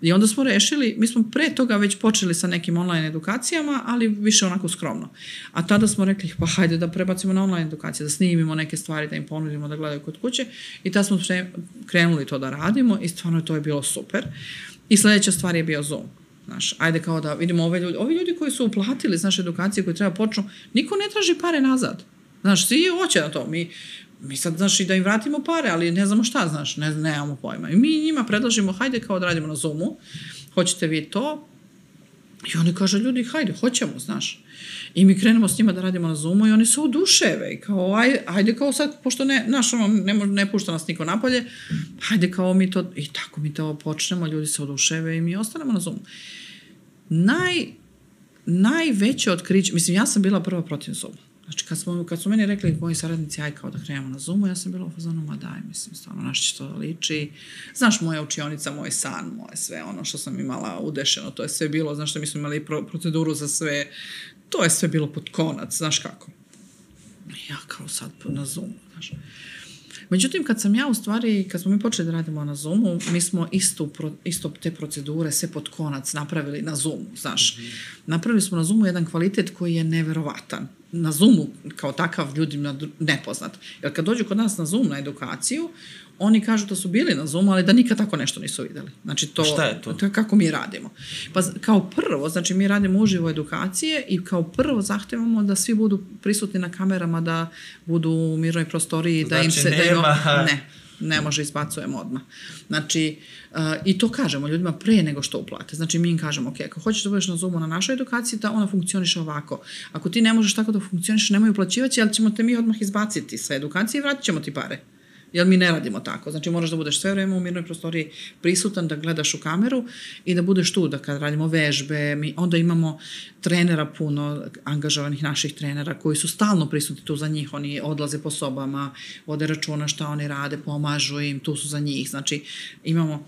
I onda smo rešili, mi smo pre toga već počeli sa nekim online edukacijama, ali više onako skromno. A tada smo rekli, pa hajde da prebacimo na online edukacije, da snimimo neke stvari, da im ponudimo da gledaju kod kuće. I tada smo krenuli to da radimo i stvarno to je bilo super. I sledeća stvar je bio Zoom. Znaš, ajde kao da vidimo ove ljudi, ovi ljudi koji su uplatili, znaš, edukacije koje treba počnu, niko ne traži pare nazad. Znaš, svi hoće na to. Mi, mi sad, znaš, i da im vratimo pare, ali ne znamo šta, znaš, ne, nemamo pojma. I mi njima predlažimo, hajde kao da radimo na Zoomu, hoćete vi to? I oni kaže, ljudi, hajde, hoćemo, znaš. I mi krenemo s njima da radimo na Zoomu i oni su oduševe i kao, ajde, ajde kao sad, pošto ne, znaš, ono, ne, ne pušta nas niko napolje, hajde kao mi to, i tako mi to počnemo, ljudi se oduševe i mi ostanemo na Zoomu. Naj, najveće otkriće, mislim, ja sam bila prva protiv Zooma. Znači, kad, smo, kad su meni rekli moji saradnici, aj kao da krenemo na Zoomu, ja sam bila u fazonu, ma daj, mislim, stvarno, naš će to liči. Znaš, moja učionica, moj san, moje sve, ono što sam imala udešeno, to je sve bilo, znaš, što mi smo imali pro, proceduru za sve, to je sve bilo pod konac, znaš kako. Ja kao sad na Zoomu, znaš. Međutim, kad sam ja u stvari, kad smo mi počeli da radimo na Zoomu, mi smo isto, isto te procedure sve pod konac napravili na Zoomu, znaš. Mm -hmm. Napravili smo na Zoomu jedan kvalitet koji je neverovatan. Na Zoomu kao takav ljudima nepoznat. Jer kad dođu kod nas na Zoom na edukaciju, oni kažu da su bili na Zoomu, ali da nikad tako nešto nisu videli. Znači to, Šta je to? To je kako mi radimo. Pa kao prvo, znači mi radimo uživo edukacije i kao prvo zahtevamo da svi budu prisutni na kamerama, da budu u mirnoj prostoriji, znači, da im se... Nema... Da im, ne, ne može, izbacujemo odmah. Znači, uh, i to kažemo ljudima pre nego što uplate. Znači, mi im kažemo, ok, ako hoćeš da budeš na Zoomu na našoj edukaciji, da ona funkcioniše ovako. Ako ti ne možeš tako da funkcioniš, nemoj uplaćivati, ali ćemo te mi odmah izbaciti sa edukacije i vratit ćemo ti pare. Jer mi ne radimo tako. Znači moraš da budeš sve vreme u mirnoj prostoriji prisutan, da gledaš u kameru i da budeš tu, da kad radimo vežbe, mi onda imamo trenera puno, angažovanih naših trenera koji su stalno prisutni tu za njih, oni odlaze po sobama, vode računa šta oni rade, pomažu im, tu su za njih. Znači imamo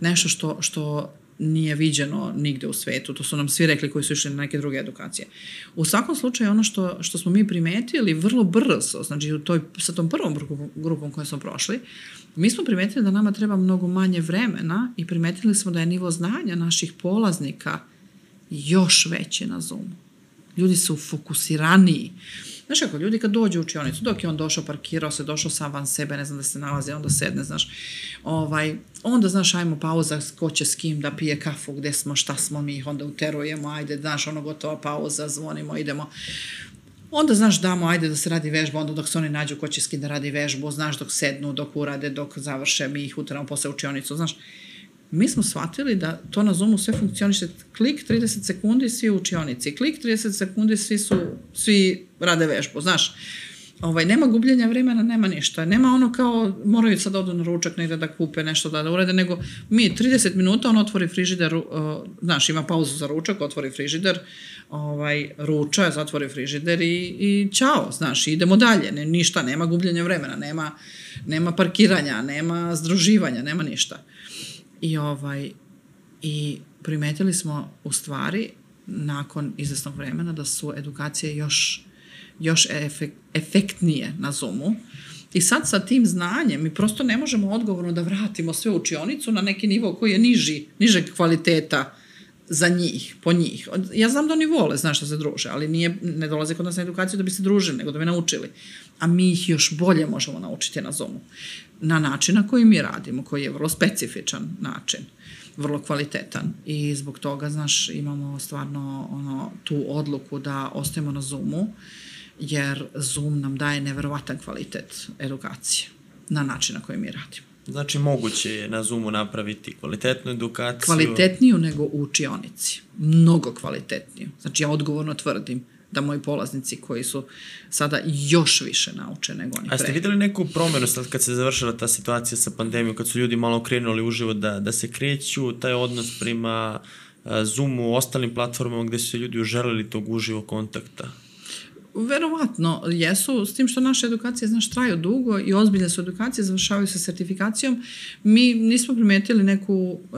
nešto što, što nije viđeno nigde u svetu. To su nam svi rekli koji su išli na neke druge edukacije. U svakom slučaju ono što, što smo mi primetili vrlo brzo, znači u toj, sa tom prvom grupom, grupom kojom smo prošli, mi smo primetili da nama treba mnogo manje vremena i primetili smo da je nivo znanja naših polaznika još veći na Zoomu. Ljudi su fokusiraniji. Znaš kako, ljudi kad dođu u učionicu, dok je on došao, parkirao se, došao sam van sebe, ne znam da se nalazi, onda sedne, znaš, ovaj, onda, znaš, ajmo pauza, ko će s kim da pije kafu, gde smo, šta smo mi, onda uterujemo, ajde, znaš, ono gotova pauza, zvonimo, idemo. Onda, znaš, damo, ajde da se radi vežba, onda dok se oni nađu ko će s kim da radi vežbu, znaš, dok sednu, dok urade, dok završe, mi ih uteramo posle učionicu, znaš. Mi smo shvatili da to na Zoomu sve funkcioniše klik 30 sekundi, svi u učionici, klik 30 sekundi, svi su, svi rade vežbu, znaš. Ovaj, nema gubljenja vremena, nema ništa. Nema ono kao, moraju sad odu na ručak negde da kupe nešto da, da urede, nego mi 30 minuta on otvori frižider, uh, znaš, ima pauzu za ručak, otvori frižider, ovaj, ruča, zatvori frižider i, i čao, znaš, idemo dalje. Ne, ništa, nema gubljenja vremena, nema, nema parkiranja, nema združivanja, nema ništa. I ovaj, i primetili smo u stvari nakon izvesnog vremena da su edukacije još još efekt, efektnije na Zoomu. I sad sa tim znanjem mi prosto ne možemo odgovorno da vratimo sve učionicu na neki nivo koji je niži, nižeg kvaliteta za njih, po njih. Ja znam da oni vole, znaš što se druže, ali nije, ne dolaze kod nas na edukaciju da bi se družili, nego da bi naučili. A mi ih još bolje možemo naučiti na Zoomu. Na način na koji mi radimo, koji je vrlo specifičan način vrlo kvalitetan i zbog toga, znaš, imamo stvarno ono, tu odluku da ostajemo na Zoomu jer Zoom nam daje neverovatan kvalitet edukacije na način na koji mi radimo. Znači, moguće je na Zoomu napraviti kvalitetnu edukaciju. Kvalitetniju nego u učionici. Mnogo kvalitetniju. Znači, ja odgovorno tvrdim. Da moji polaznici koji su sada još više nauče nego oni A ste pre. videli neku promenu sad kad se završila ta situacija sa pandemijom, kad su ljudi malo krenuli uživo da, da se kreću, taj odnos prema a, Zoomu, ostalim platformama gde su ljudi uželili tog uživo kontakta? Verovatno jesu, s tim što naše edukacije, znaš, traju dugo i ozbiljne su edukacije, završavaju sa sertifikacijom. Mi nismo primetili neku e,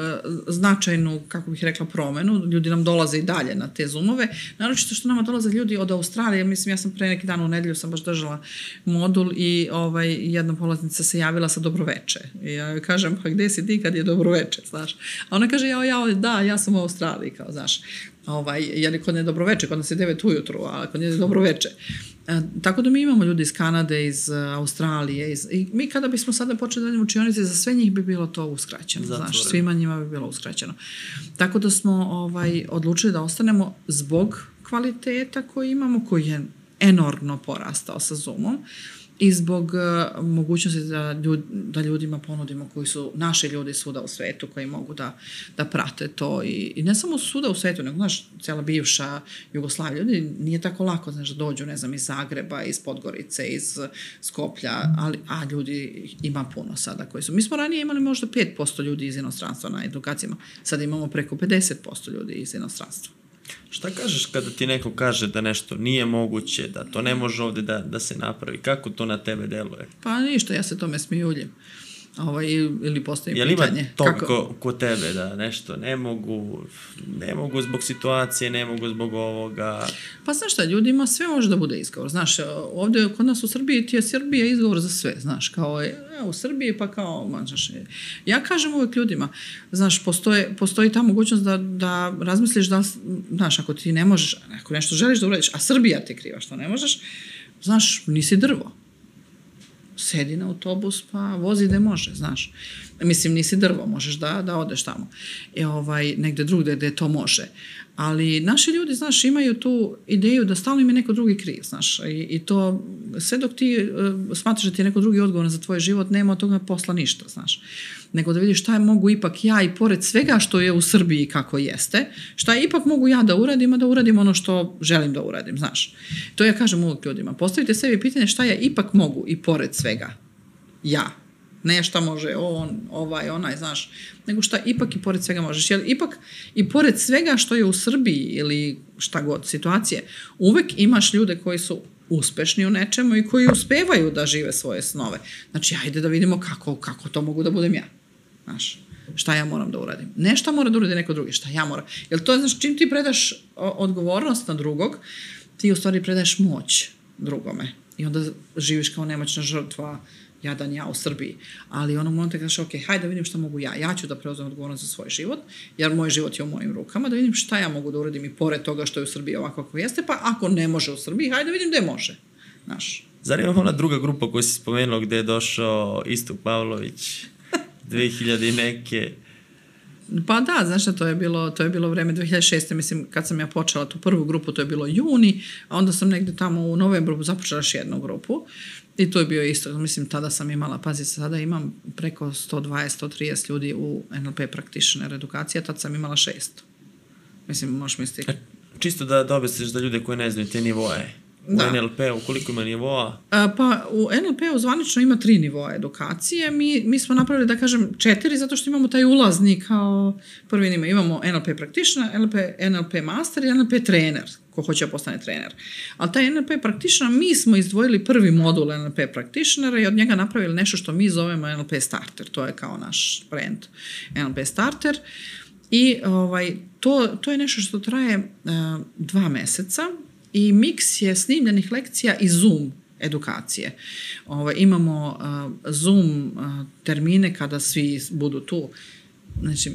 značajnu, kako bih rekla, promenu. Ljudi nam dolaze i dalje na te zoomove. Naročito što nama dolaze ljudi od Australije. Mislim, ja sam pre neki dan u nedelju sam baš držala modul i ovaj, jedna polaznica se javila sa dobroveče. I ja joj kažem, pa gde si ti kad je dobroveče, znaš? A ona kaže, ja, ja, da, ja sam u Australiji, kao, znaš ovaj, jer kod ne dobroveče, kod nas je 9 ujutru, a kod nje je dobroveče. E, tako da mi imamo ljudi iz Kanade, iz uh, Australije, iz, i mi kada bismo sada počeli da radimo učionice, za sve njih bi bilo to uskraćeno, Zatvoreno. znaš, svima njima bi bilo uskraćeno. Tako da smo ovaj, odlučili da ostanemo zbog kvaliteta koji imamo, koji je enormno porastao sa Zoomom, i zbog uh, mogućnosti da, ljud, da ljudima ponudimo koji su naši ljudi svuda u svetu koji mogu da, da prate to i, i ne samo svuda u svetu, nego znaš, cijela bivša Jugoslavija, ljudi nije tako lako znaš, da dođu, ne znam, iz Zagreba, iz Podgorice, iz Skoplja, ali, a ljudi ima puno sada koji su. Mi smo ranije imali možda 5% ljudi iz inostranstva na edukacijama, sad imamo preko 50% ljudi iz inostranstva. Šta kažeš kada ti neko kaže da nešto nije moguće, da to ne može ovde da, da se napravi? Kako to na tebe deluje? Pa ništa, ja se tome smijuljim. Ovaj, ili postavim Jel ima pitanje. to ko, ko tebe da nešto ne mogu, ne mogu zbog situacije, ne mogu zbog ovoga? Pa znaš šta, ljudima sve može da bude izgovor. Znaš, ovde kod nas u Srbiji ti je Srbija izgovor za sve, znaš, kao je, e, u Srbiji pa kao, znaš, je. ja kažem uvek ljudima, znaš, postoje, postoji ta mogućnost da, da razmisliš da, znaš, ako ti ne možeš, ako nešto želiš da uradiš, a Srbija ti kriva što ne možeš, znaš, nisi drvo sedi na autobus pa vozi gde može, znaš. Mislim, nisi drvo, možeš da, da odeš tamo. I ovaj, negde drugde gde to može. Ali naši ljudi, znaš, imaju tu ideju da stalno im je neko drugi kriv, znaš. I, i to, sve dok ti uh, smatraš da ti je neko drugi odgovoran za tvoj život, nema od toga posla ništa, znaš. Nego da vidiš šta je mogu ipak ja i pored svega što je u Srbiji kako jeste, šta je ipak mogu ja da uradim, a da uradim ono što želim da uradim, znaš. To ja kažem uvijek ljudima. Postavite sebi pitanje šta ja ipak mogu i pored svega. Ja, ne šta može on, ovaj, onaj, znaš, nego šta ipak i pored svega možeš. Jer ipak i pored svega što je u Srbiji ili šta god situacije, uvek imaš ljude koji su uspešni u nečemu i koji uspevaju da žive svoje snove. Znači, ajde da vidimo kako, kako to mogu da budem ja. Znaš, šta ja moram da uradim. Ne šta mora da uradi neko drugi, šta ja moram. Jer to je, znaš, čim ti predaš odgovornost na drugog, ti u stvari predaješ moć drugome. I onda živiš kao nemoćna žrtva, jadan ja u Srbiji. Ali onog momenta kažeš, ok, hajde da vidim šta mogu ja. Ja ću da preuzem odgovornost za svoj život, jer moj život je u mojim rukama, da vidim šta ja mogu da uradim i pored toga što je u Srbiji ovako kako jeste, pa ako ne može u Srbiji, hajde da vidim gde može. Znaš. Zar ima ona druga grupa koju si spomenuo gde je došao Istok Pavlović 2000 i neke... Pa da, znaš šta, to je bilo, to je bilo vreme 2006. Mislim, kad sam ja počela tu prvu grupu, to je bilo juni, a onda sam negde tamo u novembru započela još jednu grupu. I to je bio isto, mislim, tada sam imala, pazi, sada imam preko 120-130 ljudi u NLP practitioner edukacija, tad sam imala 600. Mislim, možeš misliti. Čisto da, objasniš da ljude koji ne znaju te nivoje. U Da. NLP-u koliko ima nivoa? A, pa u NLP-u zvanično ima tri nivoa edukacije. Mi, mi smo napravili, da kažem, četiri, zato što imamo taj ulazni kao prvi nivo. Imamo NLP practitioner, NLP, NLP master i NLP trener, ko hoće da postane trener. Ali taj NLP practitioner, mi smo izdvojili prvi modul NLP practitionera i od njega napravili nešto što mi zovemo NLP starter. To je kao naš brand NLP starter. I ovaj, to, to je nešto što traje uh, dva meseca i miks je snimljenih lekcija i Zoom edukacije. Ovaj, imamo uh, Zoom uh, termine kada svi budu tu. Znači,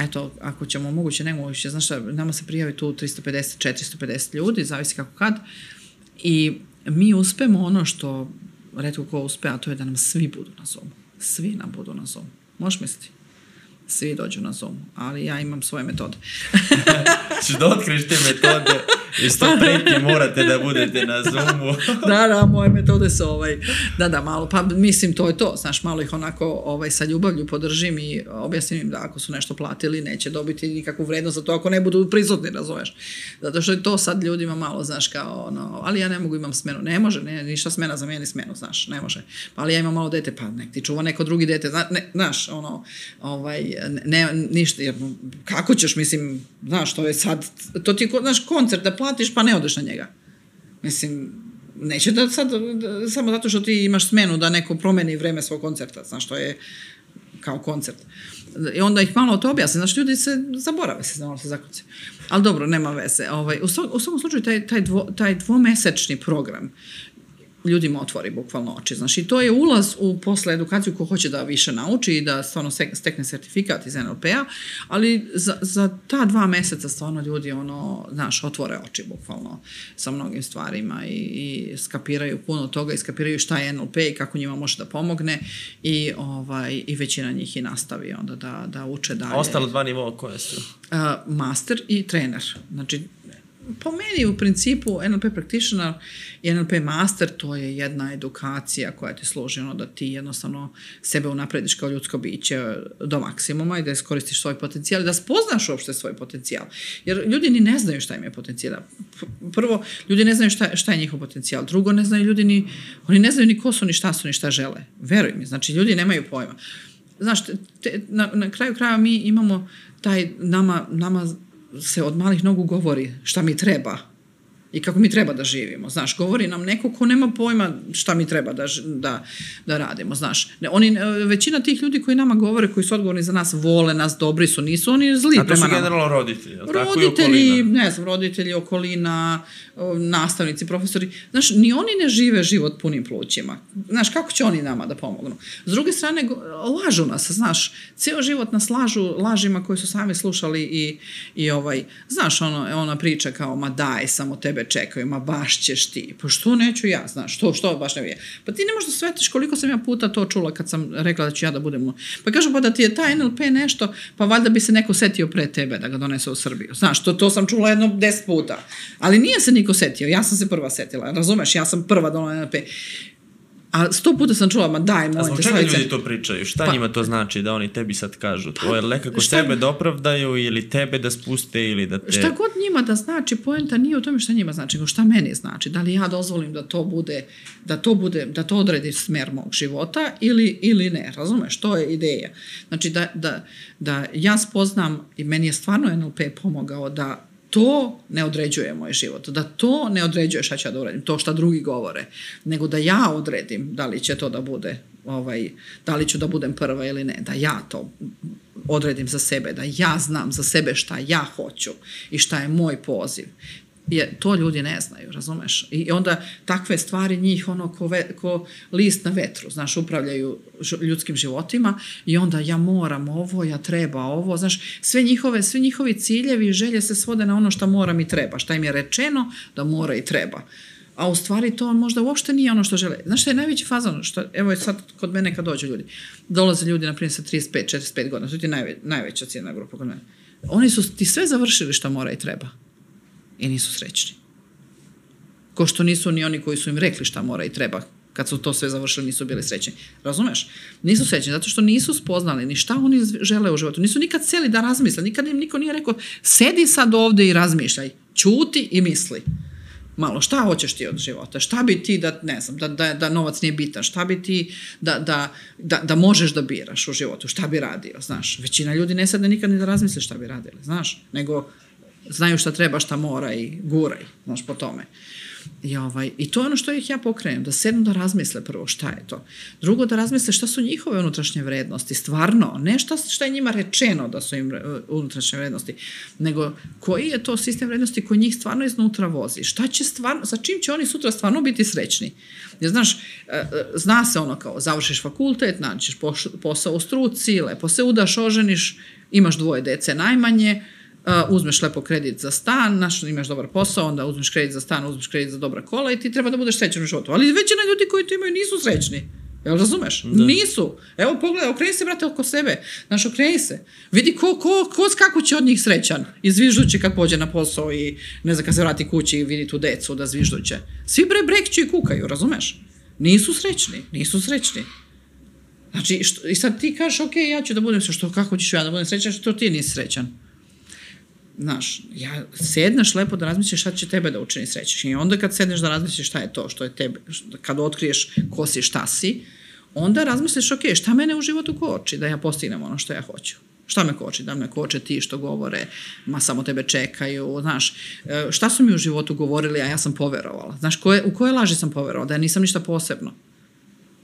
eto, ako ćemo moguće, nemoguće, znaš šta, nama se prijavi tu 350, 450 ljudi, zavisi kako kad, i mi uspemo ono što, redko ko uspe, a to je da nam svi budu na Zoomu. Svi nam budu na Zoomu. Možeš misliti? Svi dođu na Zoom, ali ja imam svoje metode. Češ da otkriš te metode? Isto pretnje morate da budete na Zoomu. da, da, moje metode su ovaj, da, da, malo, pa mislim to je to, znaš, malo ih onako ovaj, sa ljubavlju podržim i objasnim im da ako su nešto platili, neće dobiti nikakvu vrednost za to ako ne budu prisutni, razumeš. Zato što je to sad ljudima malo, znaš, kao ono, ali ja ne mogu, imam smenu. Ne može, ne, ništa smena za meni smenu, znaš, ne može. Pa ali ja imam malo dete, pa nek ti čuva neko drugi dete, zna, ne, znaš, ono, ovaj, ne, ništa, jer kako ćeš, mislim, znaš, to je sad, to ti je, znaš, koncert da platiš, pa ne odeš na njega. Mislim, neće da sad, da, samo zato što ti imaš smenu da neko promeni vreme svog koncerta, znaš, to je kao koncert. I onda ih malo to objasni, znaš, ljudi se zaborave se, malo se zakuci. Ali dobro, nema veze. Ovaj, u svakom slučaju, taj, taj, dvo, taj dvomesečni program ljudima otvori bukvalno oči. Znaš, i to je ulaz u posle edukaciju ko hoće da više nauči i da stvarno stek- stekne sertifikat iz NLP-a, ali za, za ta dva meseca stvarno ljudi ono, znaš, otvore oči bukvalno sa mnogim stvarima i, i skapiraju puno toga i skapiraju šta je NLP i kako njima može da pomogne i, ovaj, i većina njih i nastavi onda da, da uče dalje. A ostalo dva nivoa koje su? Uh, master i trener. Znači, po meni u principu NLP practitioner i NLP master to je jedna edukacija koja ti služi ono da ti jednostavno sebe unaprediš kao ljudsko biće do maksimuma i da iskoristiš svoj potencijal i da spoznaš uopšte svoj potencijal. Jer ljudi ni ne znaju šta im je potencijal. Prvo, ljudi ne znaju šta, šta je njihov potencijal. Drugo, ne znaju ljudi ni, oni ne znaju ni ko su, ni šta su, ni šta žele. Veruj mi, znači ljudi nemaju pojma znaš, te, na, na kraju kraja mi imamo taj, nama, nama se od malih nogu govori šta mi treba i kako mi treba da živimo. Znaš, govori nam neko ko nema pojma šta mi treba da, da, da radimo, znaš. Ne, oni, e, većina tih ljudi koji nama govore, koji su odgovorni za nas, vole nas, dobri su, nisu oni zli A to su generalno roditelji, tako i Roditelji, ne znam, roditelji, okolina, nastavnici, profesori. Znaš, ni oni ne žive život punim plućima. Znaš, kako će oni nama da pomognu? S druge strane, lažu nas, znaš, ceo život nas lažu lažima koje su sami slušali i, i ovaj, znaš, ono, ona priča kao, ma daj, samo tebe čekaju, ma baš ćeš ti. Pa što neću ja, znaš, što, što baš ne je. Pa ti ne možeš da svetiš koliko sam ja puta to čula kad sam rekla da ću ja da budem. Pa kažu, pa da ti je taj NLP nešto, pa valjda bi se neko setio pre tebe da ga donese u Srbiju. Znaš, to, to sam čula jedno deset puta. Ali nije se niko setio, ja sam se prva setila, razumeš, ja sam prva donela NLP. A sto puta sam čula, ma daj, A molim zbog te, čega Slavice. ljudi to pričaju? Šta Pa- njima to znači da oni tebi sad kažu? To je nekako šta- sebe da opravdaju ili tebe da spuste ili da te... Šta god njima da znači, poenta nije u tome šta njima znači, nego šta meni znači. Da li ja dozvolim da to bude, da to bude, da to odredi smer mog života ili, ili ne, razumeš? To je ideja. Znači da, da, da ja spoznam i meni je stvarno NLP pomogao da to ne određuje moj život, da to ne određuje šta ću ja da uradim, to šta drugi govore, nego da ja odredim da li će to da bude, ovaj, da li ću da budem prva ili ne, da ja to odredim za sebe, da ja znam za sebe šta ja hoću i šta je moj poziv. Je, to ljudi ne znaju, razumeš? I onda takve stvari njih ono ko, ve, ko list na vetru, znaš, upravljaju ljudskim životima i onda ja moram ovo, ja treba ovo, znaš, sve njihove, sve njihovi ciljevi i želje se svode na ono šta moram i treba, šta im je rečeno da mora i treba. A u stvari to možda uopšte nije ono što žele. Znaš šta je najveći fazon? Što, evo sad kod mene kad dođu ljudi. Dolaze ljudi, na primjer, sa 35, 45 godina. To je najve, najveća cijena grupa kod mene. Oni su ti sve završili šta mora i treba. I nisu srećni. Ko što nisu ni oni koji su im rekli šta mora i treba kad su to sve završili, nisu bili srećni. Razumeš? Nisu srećni, zato što nisu spoznali ni šta oni žele u životu. Nisu nikad seli da razmisle. Nikad im niko nije rekao, sedi sad ovde i razmišljaj. Ćuti i misli malo šta hoćeš ti od života, šta bi ti da, ne znam, da, da, da novac nije bitan, šta bi ti da, da, da, da možeš da biraš u životu, šta bi radio, znaš. Većina ljudi ne sadne nikad ni da razmisle šta bi radili, znaš, nego znaju šta treba, šta mora i guraj, znaš, po tome. I, ovaj, I to je ono što ih ja pokrenem, da sednu da razmisle prvo šta je to. Drugo, da razmisle šta su njihove unutrašnje vrednosti, stvarno, ne šta, šta je njima rečeno da su im uh, unutrašnje vrednosti, nego koji je to sistem vrednosti koji njih stvarno iznutra vozi. Šta će stvarno, sa čim će oni sutra stvarno biti srećni? Jer, znaš, uh, uh, zna se ono kao, završiš fakultet, poš- posao u struci, lepo se udaš, oženiš, imaš dvoje dece najmanje, Uh, uzmeš lepo kredit za stan, naš, imaš dobar posao, onda uzmeš kredit za stan, uzmeš kredit za dobra kola i ti treba da budeš srećan u životu. Ali većina ljudi koji to imaju nisu srećni. Jel razumeš? Nisu. Evo pogledaj, okreni se, brate, oko sebe. Znaš, okreni se. Vidi ko, ko, ko kako će od njih srećan. I zvižduće kad pođe na posao i ne znam, kad se vrati kući i vidi tu decu da zvižduće. Svi bre brekću i kukaju, razumeš? Nisu srećni, nisu srećni. Znači, što, i sad ti kažeš, ok, ja ću da budem sve, što, kako ćeš ja da budem srećan, što ti nisi srećan? Znaš, ja, sedneš lepo da razmisliš šta će tebe da učini srećan. I onda kad sedneš da razmisliš šta je to, što je tebe, kad otkriješ ko si, šta si, onda razmisliš, ok, šta mene u životu koči da ja postignem ono što ja hoću. Šta me koči? Da me koče ti što govore, ma samo tebe čekaju, znaš, e, šta su mi u životu govorili, a ja sam poverovala. Znaš, koje, u koje laži sam poverovala? Da ja nisam ništa posebno.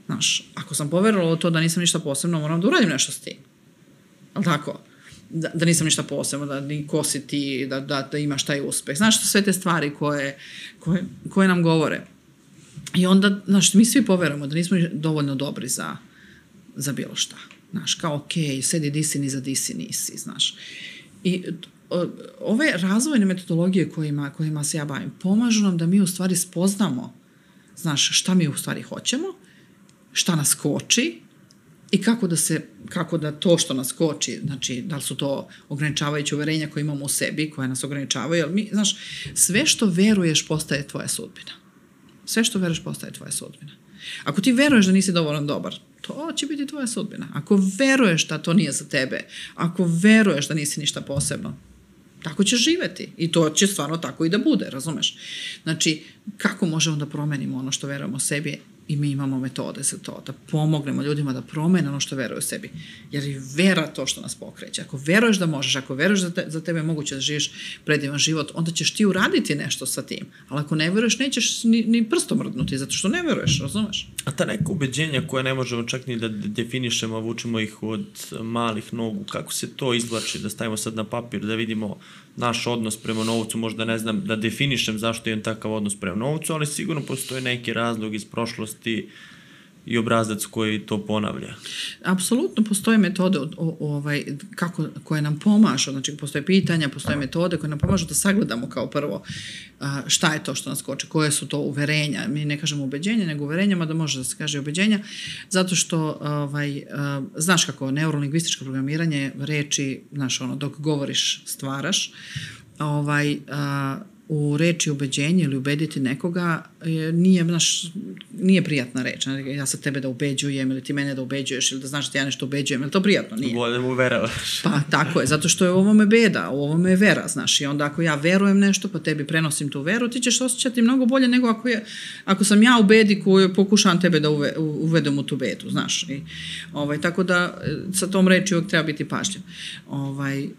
Znaš, ako sam poverovala to da nisam ništa posebno, moram da uradim nešto s tim. Ali tako? Da, da nisam ništa posebno, da ni ko si ti, da, da, da imaš taj uspeh. Znaš, sve te stvari koje, koje, koje nam govore. I onda, znaš, mi svi poverujemo da nismo dovoljno dobri za, za bilo šta. Znaš, kao, ok, sedi di si, ni za di si nisi, znaš. I ove razvojne metodologije kojima, kojima se ja bavim pomažu nam da mi u stvari spoznamo znaš, šta mi u stvari hoćemo, šta nas koči i kako da se, kako da to što nas koči, znači, da li su to ograničavajuće uverenja koje imamo u sebi, koje nas ograničavaju, jer mi, znaš, sve što veruješ postaje tvoja sudbina. Sve što veruješ postaje tvoja sudbina. Ako ti veruješ da nisi dovoljno dobar, to će biti tvoja sudbina. Ako veruješ da to nije za tebe, ako veruješ da nisi ništa posebno, tako ćeš živeti. I to će stvarno tako i da bude, razumeš? Znači, kako možemo da promenimo ono što verujemo sebi i mi imamo metode za to, da pomognemo ljudima da promene ono što veruju sebi. Jer je vera to što nas pokreće. Ako veruješ da možeš, ako veruješ da te, za tebe je moguće da živiš predivan život, onda ćeš ti uraditi nešto sa tim. Ali ako ne veruješ, nećeš ni, ni prstom mrdnuti, zato što ne veruješ, razumeš? A ta neka ubeđenja koja ne možemo čak ni da de- definišemo, a vučemo ih od malih nogu, kako se to izvlači, da stavimo sad na papir, da vidimo naš odnos prema novcu, možda ne znam da definišem zašto imam takav odnos prema novcu, ali sigurno postoje neki razlog iz prošlosti i obrazac koji to ponavlja. Apsolutno postoje metode od, o, ovaj, kako, koje nam pomažu, znači postoje pitanja, postoje metode koje nam pomažu da sagledamo kao prvo a, šta je to što nas koče, koje su to uverenja, mi ne kažemo ubeđenja, nego uverenjama da može da se kaže ubeđenja, zato što ovaj, a, znaš kako neurolingvističko programiranje reči, znaš ono, dok govoriš stvaraš, ovaj, a, u reči ubeđenje ili ubediti nekoga je, nije, znaš, nije prijatna reč. Ja sad tebe da ubeđujem ili ti mene da ubeđuješ ili da znaš da ja nešto ubeđujem. Je li to prijatno? Nije. Bolje mu veravaš. Pa tako je, zato što je u ovome beda, u ovome je vera, znaš, i onda ako ja verujem nešto, pa tebi prenosim tu veru, ti ćeš osjećati mnogo bolje nego ako, je, ako sam ja u bedi koju pokušavam tebe da uve, uvedem u tu bedu, znaš. I, ovaj, tako da e, sa tom reči uvek treba biti pažljiv. Ovaj, uh,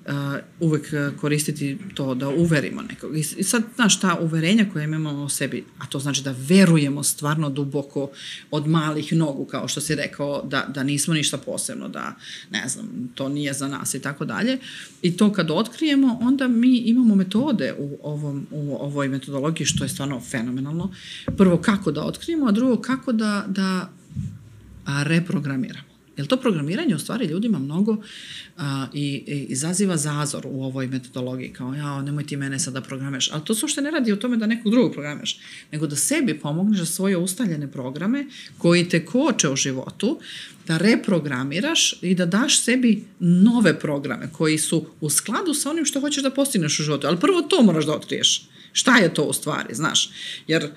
uvek koristiti to da uverimo nekog. I, I sad, znaš, ta uverenja koje imamo o sebi, a to znači da verujemo stvarno duboko od malih nogu, kao što si rekao, da, da nismo ništa posebno, da, ne znam, to nije za nas i tako dalje. I to kad otkrijemo, onda mi imamo metode u, ovom, u ovoj metodologiji, što je stvarno fenomenalno. Prvo, kako da otkrijemo, a drugo, kako da, da reprogramiramo. Jer to programiranje u stvari ljudima mnogo a, i, i izaziva zazor u ovoj metodologiji, kao ja, nemoj ti mene sada da programiraš. Ali to se ne radi o tome da nekog drugog programiraš, nego da sebi pomogneš za svoje ustaljene programe koji te koče u životu, da reprogramiraš i da daš sebi nove programe koji su u skladu sa onim što hoćeš da postigneš u životu. Ali prvo to moraš da otkriješ. Šta je to u stvari, znaš? Jer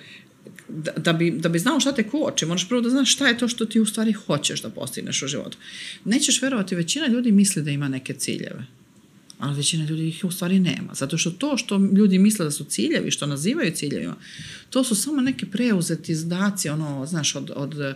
da, da, bi, da bi znao šta te koči, moraš prvo da znaš šta je to što ti u stvari hoćeš da postigneš u životu. Nećeš verovati, većina ljudi misli da ima neke ciljeve, ali većina ljudi ih u stvari nema. Zato što to što ljudi misle da su ciljevi, što nazivaju ciljevima, to su samo neke preuzeti zdaci, ono, znaš, od, od,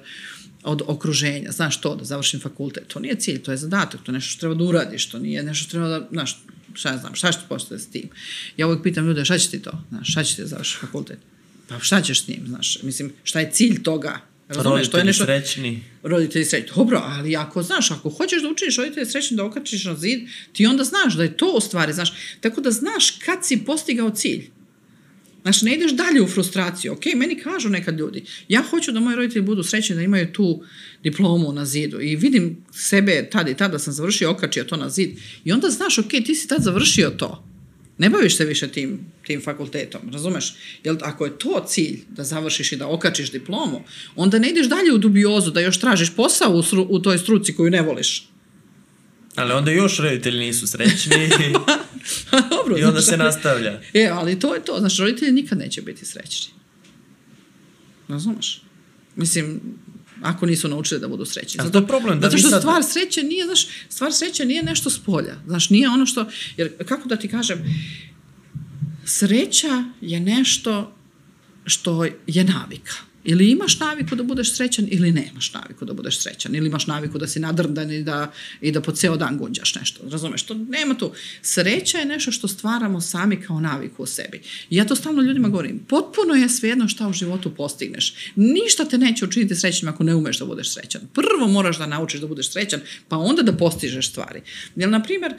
od okruženja. Znaš to, da završim fakultet. To nije cilj, to je zadatak, to je nešto što treba da uradiš, to nije nešto što treba da, znaš, šta ja znam, šta ćeš postati s tim? Ja uvijek pitam ljude, šta će ti to? Znaš, šta će ti da završiš fakultet? Pa šta ćeš s njim, znaš? Mislim, šta je cilj toga? Razumeš, to je Roditelji nešto... srećni. Roditelji srećni. Dobro, ali ako znaš, ako hoćeš da učiniš roditelje srećni da okačiš na zid, ti onda znaš da je to u stvari, znaš, tako da znaš kad si postigao cilj. Znaš, ne ideš dalje u frustraciju. Ok, meni kažu nekad ljudi, ja hoću da moji roditelji budu srećni da imaju tu diplomu na zidu i vidim sebe tad i tad da sam završio, okačio to na zid i onda znaš, ok, ti si tad završio to. Ne baviš se više tim, tim fakultetom, razumeš? Jel, ako je to cilj da završiš i da okačiš diplomu, onda ne ideš dalje u dubiozu da još tražiš posao u, sru, u toj struci koju ne voliš. Ali onda još roditelji nisu srećni Dobro, i onda znaš, se nastavlja. E, ali to je to. Znaš, roditelji nikad neće biti srećni. Razumeš? Mislim, ako nisu naučili da budu srećni. Ali to je problem, da zato što sad- stvar sreće nije, znaš, stvar sreće nije nešto s polja. Znaš, nije ono što, jer kako da ti kažem, sreća je nešto što je navika. Ili imaš naviku da budeš srećan ili nemaš naviku da budeš srećan. Ili imaš naviku da si nadrndan i da, i da po ceo dan gunđaš nešto. Razumeš? To nema tu. Sreća je nešto što stvaramo sami kao naviku u sebi. Ja to stalno ljudima govorim. Potpuno je svejedno šta u životu postigneš. Ništa te neće učiniti srećnim ako ne umeš da budeš srećan. Prvo moraš da naučiš da budeš srećan, pa onda da postižeš stvari. Jer, na primjer,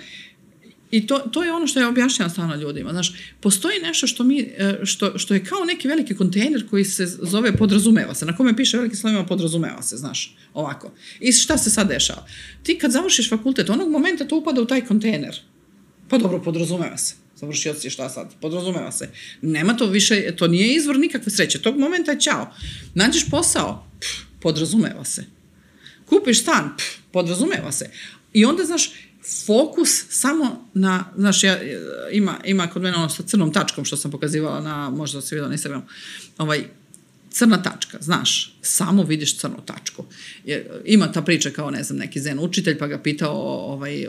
i to, to je ono što ja objašnjavam stalno ljudima. Znaš, postoji nešto što, mi, e, što, što je kao neki veliki kontejner koji se zove podrazumeva se, na kome piše veliki slovima podrazumeva se, znaš, ovako. I šta se sad dešava? Ti kad završiš fakultet, onog momenta to upada u taj kontejner. Pa dobro, podrazumeva se. Završio si šta sad? Podrazumeva se. Nema to više, to nije izvor nikakve sreće. Tog momenta je ćao. Nađeš posao? Pff, podrazumeva se kupiš stan, pff, podrazumeva se. I onda, znaš, fokus samo na, znaš, ja, ima, ima kod mene ono sa crnom tačkom što sam pokazivala na, možda se vidio na Instagramu, ovaj, crna tačka, znaš, samo vidiš crnu tačku. Jer, ima ta priča kao, ne znam, neki zen učitelj, pa ga pitao, ovaj,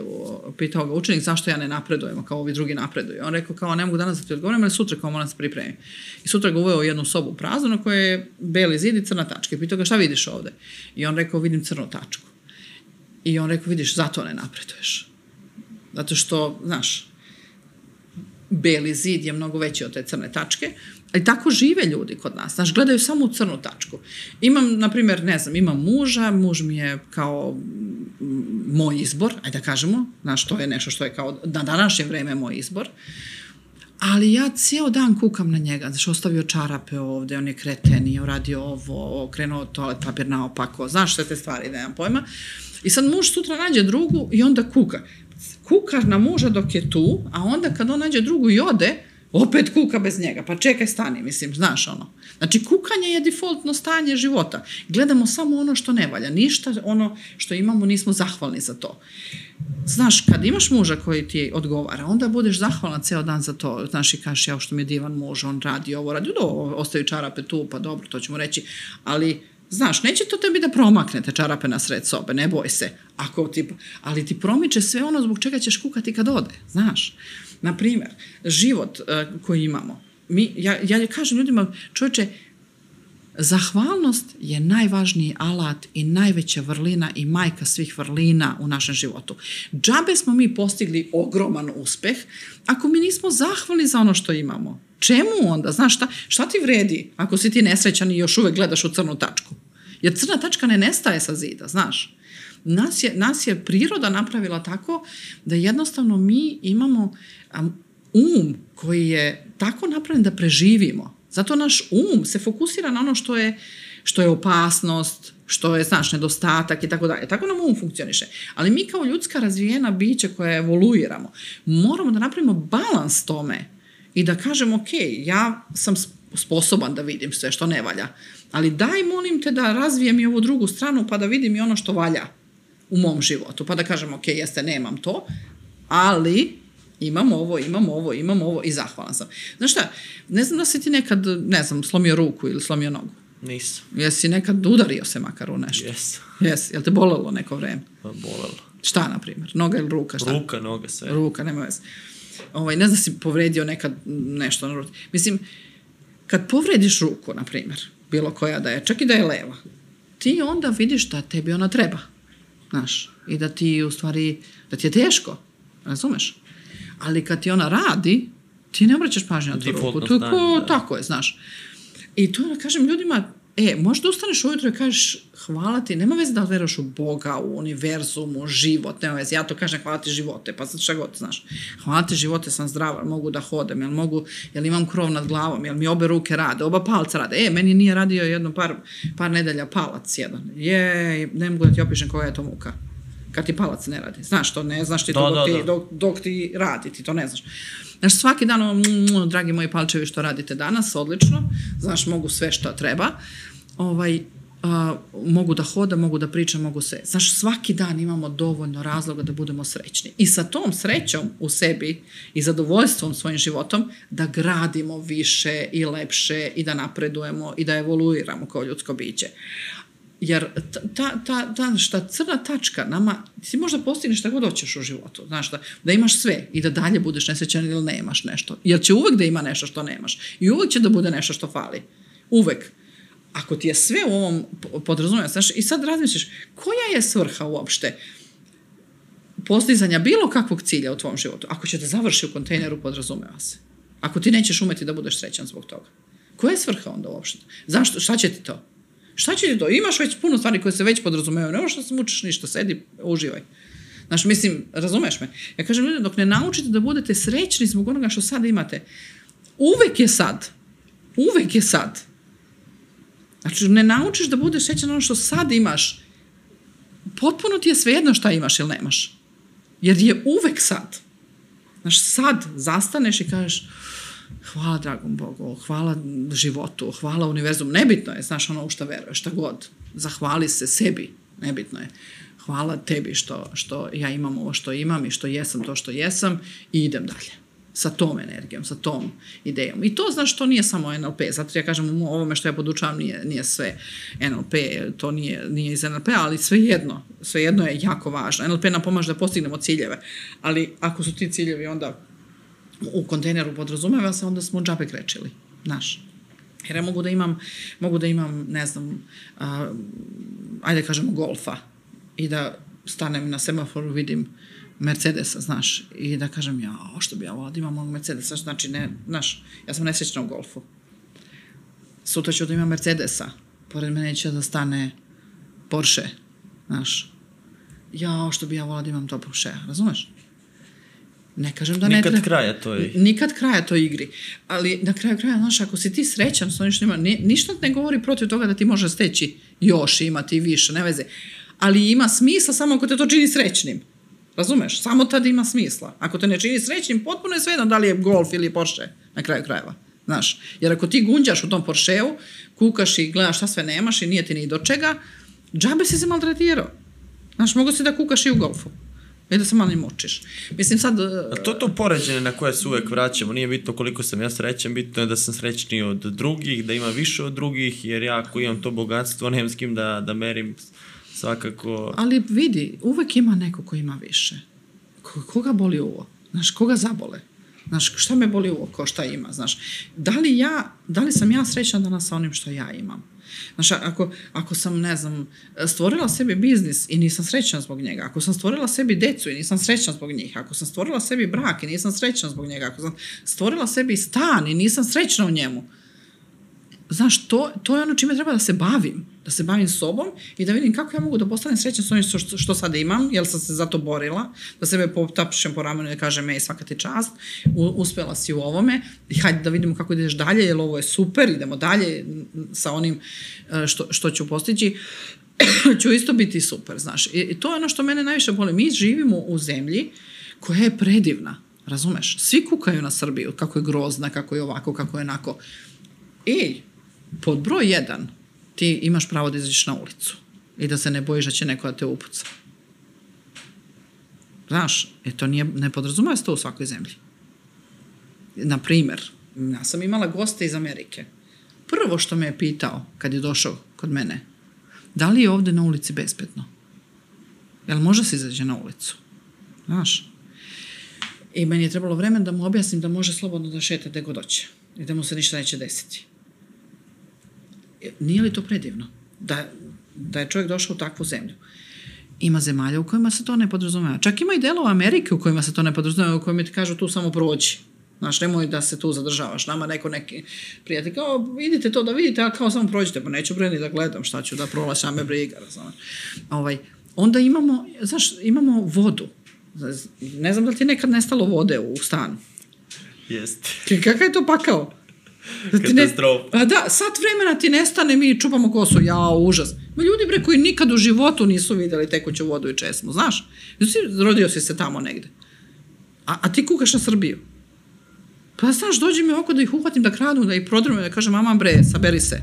pitao ga učenik zašto ja ne napredujem, kao ovi drugi napreduju. On rekao kao, ne mogu danas da ti odgovorim, ali sutra kao moram da se pripremim. I sutra ga uveo u jednu sobu praznu na kojoj je beli zid i crna tačka. I pitao ga šta vidiš ovde? I on rekao, vidim crnu tačku. I on rekao, vidiš, zato ne napreduješ. Zato što, znaš, beli zid je mnogo veći od te crne tačke, ali tako žive ljudi kod nas. Znaš, gledaju samo u crnu tačku. Imam, na primjer, ne znam, imam muža, muž mi je kao moj izbor, ajde da kažemo, znaš, to je nešto što je kao na današnje vreme moj izbor, ali ja cijel dan kukam na njega, znaš, ostavio čarape ovde, on je kreten, nije uradio ovo, okrenuo toalet papir naopako, znaš sve te stvari, nemam pojma. I sad muž sutra nađe drugu i onda kuka. Kuka na muža dok je tu, a onda kad on nađe drugu i ode, opet kuka bez njega. Pa čekaj, stani, mislim, znaš ono. Znači, kukanje je defaultno stanje života. Gledamo samo ono što ne valja. Ništa ono što imamo nismo zahvalni za to. Znaš, kad imaš muža koji ti odgovara, onda budeš zahvalan ceo dan za to. Znaš, i kažeš, ja što mi je divan muž, on radi ovo, radi do, ostaju čarape tu, pa dobro, to ćemo reći. Ali, znaš, neće to tebi da promakne te čarape na sred sobe, ne boj se. Ako ti, ali ti promiče sve ono zbog čega ćeš kukati kad ode, znaš. Na primjer, život uh, koji imamo. Mi, ja, ja kažem ljudima, čovječe, Zahvalnost je najvažniji alat i najveća vrlina i majka svih vrlina u našem životu. Džabe smo mi postigli ogroman uspeh ako mi nismo zahvalni za ono što imamo. Čemu onda? Znaš šta, šta ti vredi ako si ti nesrećan i još uvek gledaš u crnu tačku? Jer crna tačka ne nestaje sa zida, znaš. Nas je, nas je priroda napravila tako da jednostavno mi imamo um, koji je tako napravljen da preživimo. Zato naš um se fokusira na ono što je, što je opasnost, što je, znaš, nedostatak i tako dalje. Tako nam um funkcioniše. Ali mi kao ljudska razvijena bića koja evoluiramo, moramo da napravimo balans tome i da kažemo, ok, ja sam sposoban da vidim sve što ne valja, ali daj molim te da razvijem i ovu drugu stranu pa da vidim i ono što valja u mom životu. Pa da kažem, ok, jeste, nemam to, ali imam ovo, imam ovo, imam ovo i zahvalan sam. Znaš šta, ne znam da si ti nekad, ne znam, slomio ruku ili slomio nogu. Nisam. Jesi nekad udario se makar u nešto? Jes. Jesi, jel te bolelo neko vreme? Pa bolelo. Šta, na primjer? Noga ili ruka? Šta? Ruka, noga, sve. Ruka, nema veze. Ovaj, ne znam si povredio nekad nešto na ruci. Mislim, kad povrediš ruku, na primjer, bilo koja da je, čak i da je leva, ti onda vidiš da tebi ona treba. Znaš, i da ti u stvari, da ti je teško, razumeš? Ali kad ti ona radi, ti ne obraćaš pažnju na tu ruku. To je ko, da. tako je, znaš. I to da kažem ljudima, e, možda ustaneš ujutro i kažeš hvala ti, nema veze da veruješ u Boga, u univerzum, u život, nema veze, ja to kažem hvala ti živote, pa sad šta god, znaš. Hvala ti živote, sam zdrava, mogu da hodam, jel mogu, jel imam krov nad glavom, jel mi obe ruke rade, oba palca rade. E, meni nije radio jedno par, par nedelja palac jedan. Je, ne mogu da ti opišem koja je to muka. Kad ti palac ne radi. Znaš, to ne znaš ti Da, to dok, da, ti, da. dok, dok ti radi, ti to ne znaš. Znaš, svaki dan, ono, mm, dragi moji palčevi, što radite danas, odlično, znaš, mogu sve što treba, ovaj, a, mogu da hoda, mogu da pričam, mogu sve. Znaš, svaki dan imamo dovoljno razloga da budemo srećni. I sa tom srećom u sebi i zadovoljstvom svojim životom da gradimo više i lepše i da napredujemo i da evoluiramo kao ljudsko biće. Jer ta, ta, ta, ta šta crna tačka nama, ti možda postigneš šta god hoćeš u životu, znaš, da, da imaš sve i da dalje budeš nesrećan ili nemaš nešto. Jer će uvek da ima nešto što nemaš. I uvek će da bude nešto što fali. Uvek. Ako ti je sve u ovom po- podrazumijeva, znaš, i sad razmišljaš, koja je svrha uopšte postizanja bilo kakvog cilja u tvom životu? Ako će da završi u kontejneru, podrazumeva se. Ako ti nećeš umeti da budeš srećan zbog toga. Koja je svrha onda uopšte? Zašto? Šta će ti to? Šta će ti to? Imaš već puno stvari koje se već podrazumevaju. Ne možeš da se mučiš ništa. Sedi, uživaj. Znaš, mislim, razumeš me? Ja kažem, ljudi, dok ne naučite da budete srećni zbog onoga što sada imate, uvek je sad. Uvek je sad. Znači, ne naučiš da budeš srećan ono što sad imaš, potpuno ti je svejedno šta imaš ili nemaš. Jer je uvek sad. Znaš, sad zastaneš i kažeš, hvala dragom Bogu, hvala životu, hvala univerzumu, nebitno je, znaš, ono u šta veruješ, šta god. Zahvali se sebi, nebitno je. Hvala tebi što, što ja imam ovo što imam i što jesam to što jesam i idem dalje sa tom energijom, sa tom idejom. I to, znaš, to nije samo NLP, zato ja kažem u ovome što ja podučavam nije, nije sve NLP, to nije, nije iz NLP, ali svejedno, svejedno je jako važno. NLP nam pomaže da postignemo ciljeve, ali ako su ti ciljevi onda u kontejneru podrazumeva se, onda smo džabe krečili, znaš. Jer ja mogu da imam, mogu da imam, ne znam, a, ajde kažemo golfa i da stanem na semaforu, vidim Mercedesa, znaš, i da kažem, ja, što bi ja volila da imam ovog Mercedesa, znači, ne, znaš, ja sam nesrećna u golfu. Sutra ću da imam Mercedesa, pored mene će da stane Porsche, znaš. Ja, što bi ja volila da imam to Porsche, razumeš? Ne kažem da ne Nikad treba. kraja toj... Nikad kraja toj igri. Ali na kraju kraja, znaš, ako si ti srećan s onim što ima, ni, ništa ne govori protiv toga da ti može steći još, imati više, ne veze. Ali ima smisla samo ako te to čini srećnim. Razumeš? Samo tad ima smisla. Ako te ne čini srećnim, potpuno je svejedno da li je golf ili Porsche na kraju krajeva. Znaš, jer ako ti gunđaš u tom Porscheu, kukaš i gledaš šta sve nemaš i nije ti ni do čega, džabe si se maltretirao. Znaš, mogu si da kukaš i u golfu. I da se malo i mučiš. Mislim sad... A to je to poređenje na koje se uvek vraćamo. Nije bitno koliko sam ja srećan, bitno je da sam srećniji od drugih, da ima više od drugih, jer ja ako imam to bogatstvo, nemam s kim da, da merim svakako... Ali vidi, uvek ima neko ko ima više. Ko, koga boli uvo? Znaš, koga zabole? Znaš, šta me boli uvo, ko šta ima, znaš. Da li ja, da li sam ja srećna danas sa onim što ja imam? Znaš, ako, ako sam, ne znam, stvorila sebi biznis i nisam srećna zbog njega, ako sam stvorila sebi decu i nisam srećna zbog njih, ako sam stvorila sebi brak i nisam srećna zbog njega, ako sam stvorila sebi stan i nisam srećna u njemu, znaš, to, to je ono čime treba da se bavim. Da se bavim sobom i da vidim kako ja mogu da postanem srećan s onim što, što, sada imam, jer sam se za to borila, da sebe potapšem po ramenu i da kažem, ej, svaka ti čast, u, uspela si u ovome i hajde da vidimo kako ideš dalje, jer ovo je super, idemo dalje sa onim e, što, što ću postići ću isto biti super, znaš. I, I to je ono što mene najviše boli. Mi živimo u zemlji koja je predivna, razumeš? Svi kukaju na Srbiju, kako je grozna, kako je ovako, kako je onako. Ej, pod broj jedan, ti imaš pravo da izađeš na ulicu i da se ne bojiš da će neko da te upuca. Znaš, e to nije, ne podrazumeva se to u svakoj zemlji. Na primer, ja sam imala goste iz Amerike. Prvo što me je pitao kad je došao kod mene, da li je ovde na ulici bezbedno? Jel može se izađe na ulicu? Znaš? I meni je trebalo vremen da mu objasnim da može slobodno da šeta gde god hoće i da mu se ništa neće desiti. Nije li to predivno? Da, da je čovjek došao u takvu zemlju. Ima zemalja u kojima se to ne podrazumeva. Čak ima i delova Amerike u kojima se to ne podrazumeva, u kojima ti kažu tu samo prođi. Znaš, nemoj da se tu zadržavaš. Nama neko neki prijatelj kao, vidite to da vidite, a kao samo prođite, pa neću bre ni da gledam šta ću da prolaš, a me briga, razumeš. Ovaj, onda imamo, znaš, imamo vodu. Ne znam da li ti nekad nestalo vode u stanu. Jeste. Kakav je to pakao? Da ti ne, Katastrofa. a da, sat vremena ti nestane, mi čupamo kosu, ja, užas. Ma ljudi bre koji nikad u životu nisu vidjeli tekuću vodu i česmu, znaš? Si, rodio si se tamo negde. A, a ti kukaš na Srbiju. Pa znaš, dođi mi oko da ih uhvatim, da kradu, da ih prodrmem, da kažem, mama bre, saberi se.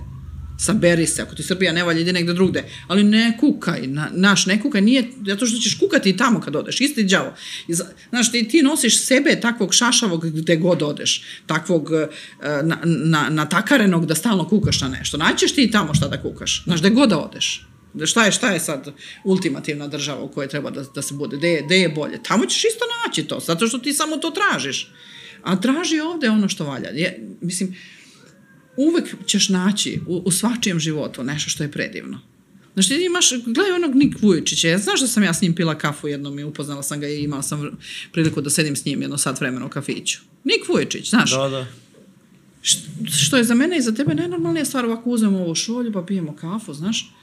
Saberi se, ako ti Srbija ne valja, idi negde drugde. Ali ne kukaj, na, naš, ne kukaj, nije, zato što ćeš kukati i tamo kad odeš, isti đavo. Znaš, ti, ti nosiš sebe takvog šašavog gde god odeš, takvog e, na, na, natakarenog da stalno kukaš na nešto. Naćeš ti i tamo šta da kukaš, znaš, gde god da odeš. Šta je, šta je sad ultimativna država u kojoj treba da, da se bude, gde je, gde je bolje. Tamo ćeš isto naći to, zato što ti samo to tražiš. A traži ovde ono što valja. Je, mislim, uvek ćeš naći u, u svačijem životu nešto što je predivno. Znaš, ti imaš, gledaj onog Nik Vujičića, ja znaš da sam ja s njim pila kafu jednom i upoznala sam ga i imala sam priliku da sedim s njim jedno sat vremena u kafiću. Nik Vujičić, znaš, Da, da. Što je za mene i za tebe najnormalnija stvar, ovako uzmemo ovu šolju pa pijemo kafu, znaš,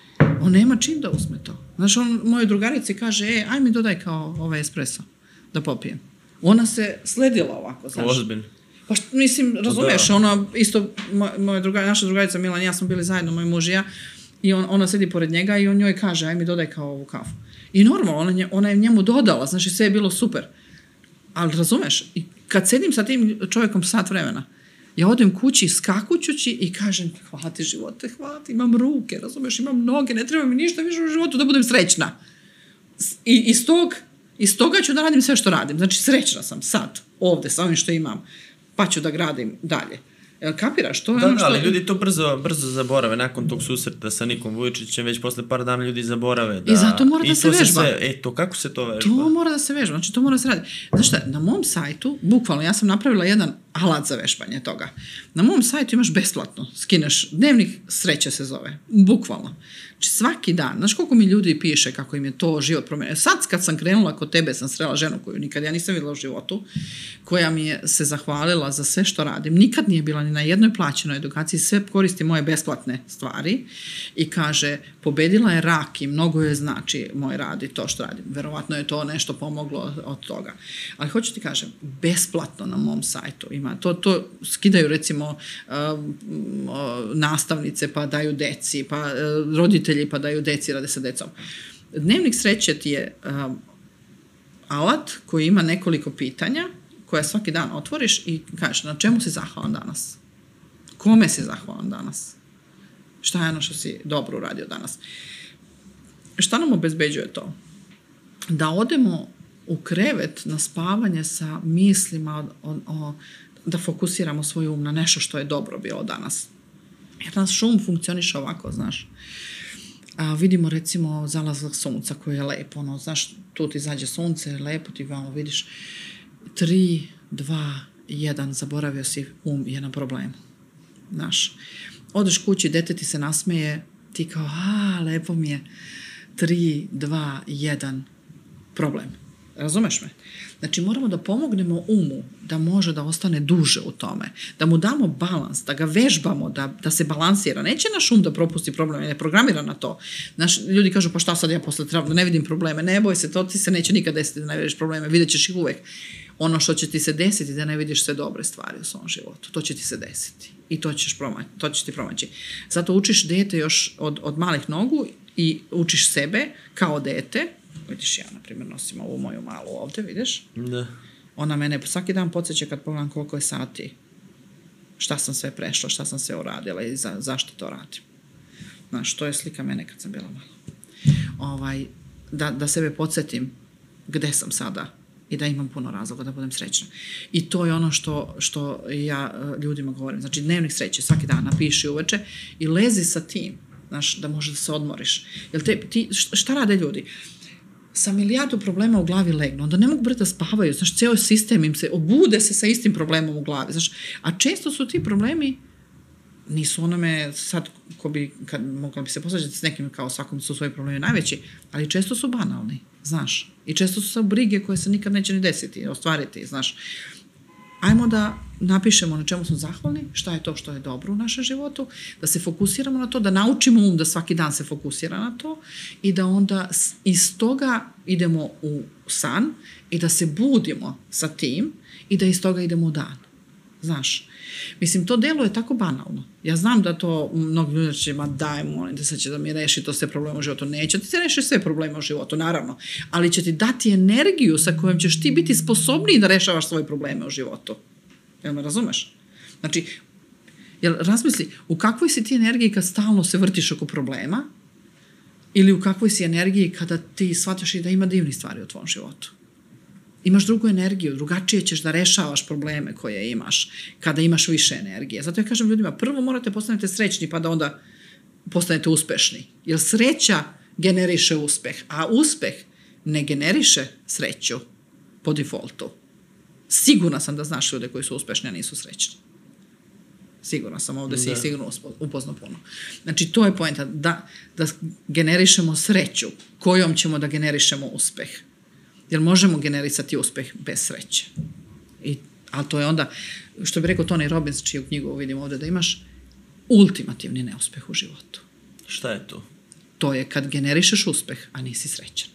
on nema čim da uzme to. Znaš, on mojoj drugarici kaže, e, aj mi dodaj kao ovaj espresso da popijem. Ona se sledila ovako, znaš. Ozbiljno. Pa što, mislim, razumeš, da. ona isto, moj, moja druga, naša drugarica Milan i ja smo bili zajedno, moj muž i ja, i on, ona sedi pored njega i on njoj kaže, aj mi dodaj kao ovu kafu. I normalno, ona, nje, ona je njemu dodala, znači sve je bilo super. Ali razumeš, i kad sedim sa tim čovjekom sat vremena, ja odem kući skakućući i kažem, hvala ti živote, hvala ti, imam ruke, razumeš, imam noge, ne treba mi ništa više u životu da budem srećna. I iz tog, iz toga ću da radim sve što radim. Znači, srećna sam sad, ovde, sa ovim što imam, pa ću da gradim dalje. Jel kapiraš? To je Da, ono da, što... ali ljudi to brzo, brzo zaborave nakon tog susreta sa Nikom Vujičićem, već posle par dana ljudi zaborave. Da, I zato mora da i se to vežba. Sve, e, to kako se to vežba? To mora da se vežba, znači to mora da se radi. Znaš šta, na mom sajtu, bukvalno, ja sam napravila jedan alat za vežbanje toga. Na mom sajtu imaš besplatno, skineš, dnevnik sreće se zove, bukvalno. Znači svaki dan, znaš koliko mi ljudi piše kako im je to život promenio. Sad kad sam krenula kod tebe, sam srela ženu koju nikad ja nisam videla u životu, koja mi je se zahvalila za sve što radim. Nikad nije bila ni na jednoj plaćenoj edukaciji, sve koristi moje besplatne stvari i kaže, pobedila je rak i mnogo je znači moj rad i to što radim. Verovatno je to nešto pomoglo od toga. Ali hoću ti kažem, besplatno na mom sajtu ima. To, to skidaju recimo um, uh, nastavnice pa daju deci, pa uh, roditelji pa daju deci, rade sa decom. Dnevnik sreće ti je um, alat koji ima nekoliko pitanja koja svaki dan otvoriš i kažeš na čemu si zahvalan danas? Kome si zahvalan danas? Šta je ono što si dobro uradio danas? Šta nam obezbeđuje to? Da odemo u krevet na spavanje sa mislima o, o, da fokusiramo svoj um na nešto što je dobro bilo danas. Jer nas šum funkcioniše ovako, znaš. A, vidimo recimo zalazak sunca koji je lepo, ono, znaš, tu ti izađe sunce, lepo ti vamo, vidiš, tri, dva, jedan, zaboravio si um je na problemu. Znaš, odeš kući, dete ti se nasmeje, ti kao, a, lepo mi je, tri, dva, jedan, problem. Razumeš me? Znači, moramo da pomognemo umu da može da ostane duže u tome, da mu damo balans, da ga vežbamo, da, da se balansira. Neće naš um da propusti problem, ne programira na to. Naš, ljudi kažu, pa šta sad ja posle treba da ne vidim probleme, ne boj se, to ti se neće nikad desiti da ne vidiš probleme, vidjet ćeš ih uvek. Ono što će ti se desiti da ne vidiš sve dobre stvari u svom životu, to će ti se desiti i to ćeš promaći, to će ti promaći. Zato učiš dete još od, od malih nogu i učiš sebe kao dete, vidiš ja, na primjer, nosim ovu moju malu ovde, vidiš? Da. Ona mene svaki dan podsjeća kad pogledam koliko je sati, šta sam sve prešla, šta sam sve uradila i za, zašto to radim. Znaš, to je slika mene kad sam bila malo. Ovaj, da, da sebe podsjetim gde sam sada i da imam puno razloga da budem srećna. I to je ono što, što ja eh, ljudima govorim. Znači, dnevnik sreće, svaki dan napiši uveče i lezi sa tim, znaš, da možeš da se odmoriš. Jel te, ti, šta rade ljudi? Sa milijardu problema u glavi legnu, onda ne mogu bre da spavaju, znaš, ceo sistem im se, obude se sa istim problemom u glavi, znaš, a često su ti problemi nisu onome sad ko bi, kad mogla bi se posvađati s nekim kao svakom su svoji problemi najveći, ali često su banalni, znaš, i često su sa brige koje se nikad neće ni desiti, ostvariti, znaš. Ajmo da napišemo na čemu smo zahvalni, šta je to što je dobro u našem životu, da se fokusiramo na to, da naučimo um da svaki dan se fokusira na to i da onda iz toga idemo u san i da se budimo sa tim i da iz toga idemo u dan. Znaš, mislim, to delo je tako banalno. Ja znam da to mnogi ljudi će, ma daj, molim te, sad će da mi reši to sve probleme u životu. Neće ti se reši sve probleme u životu, naravno. Ali će ti dati energiju sa kojom ćeš ti biti sposobniji da rešavaš svoje probleme u životu. Jel me razumeš? Znači, jel, razmisli, u kakvoj si ti energiji kad stalno se vrtiš oko problema ili u kakvoj si energiji kada ti shvataš i da ima divni stvari u tvom životu? Imaš drugu energiju, drugačije ćeš da rešavaš probleme koje imaš kada imaš više energije. Zato ja kažem ljudima, prvo morate postanete srećni pa da onda postanete uspešni. Jer sreća generiše uspeh, a uspeh ne generiše sreću po defaultu. Sigurna sam da znaš ljude koji su uspešni, a nisu srećni. Sigurna sam, ovde si Da. ih sigurno upoznao puno. Znači, to je poenta, da, da generišemo sreću kojom ćemo da generišemo uspeh. Jer možemo generisati uspeh bez sreće. I, ali to je onda, što bi rekao Tony Robbins, čiju knjigu vidim ovde, da imaš ultimativni neuspeh u životu. Šta je to? To je kad generišeš uspeh, a nisi srećan.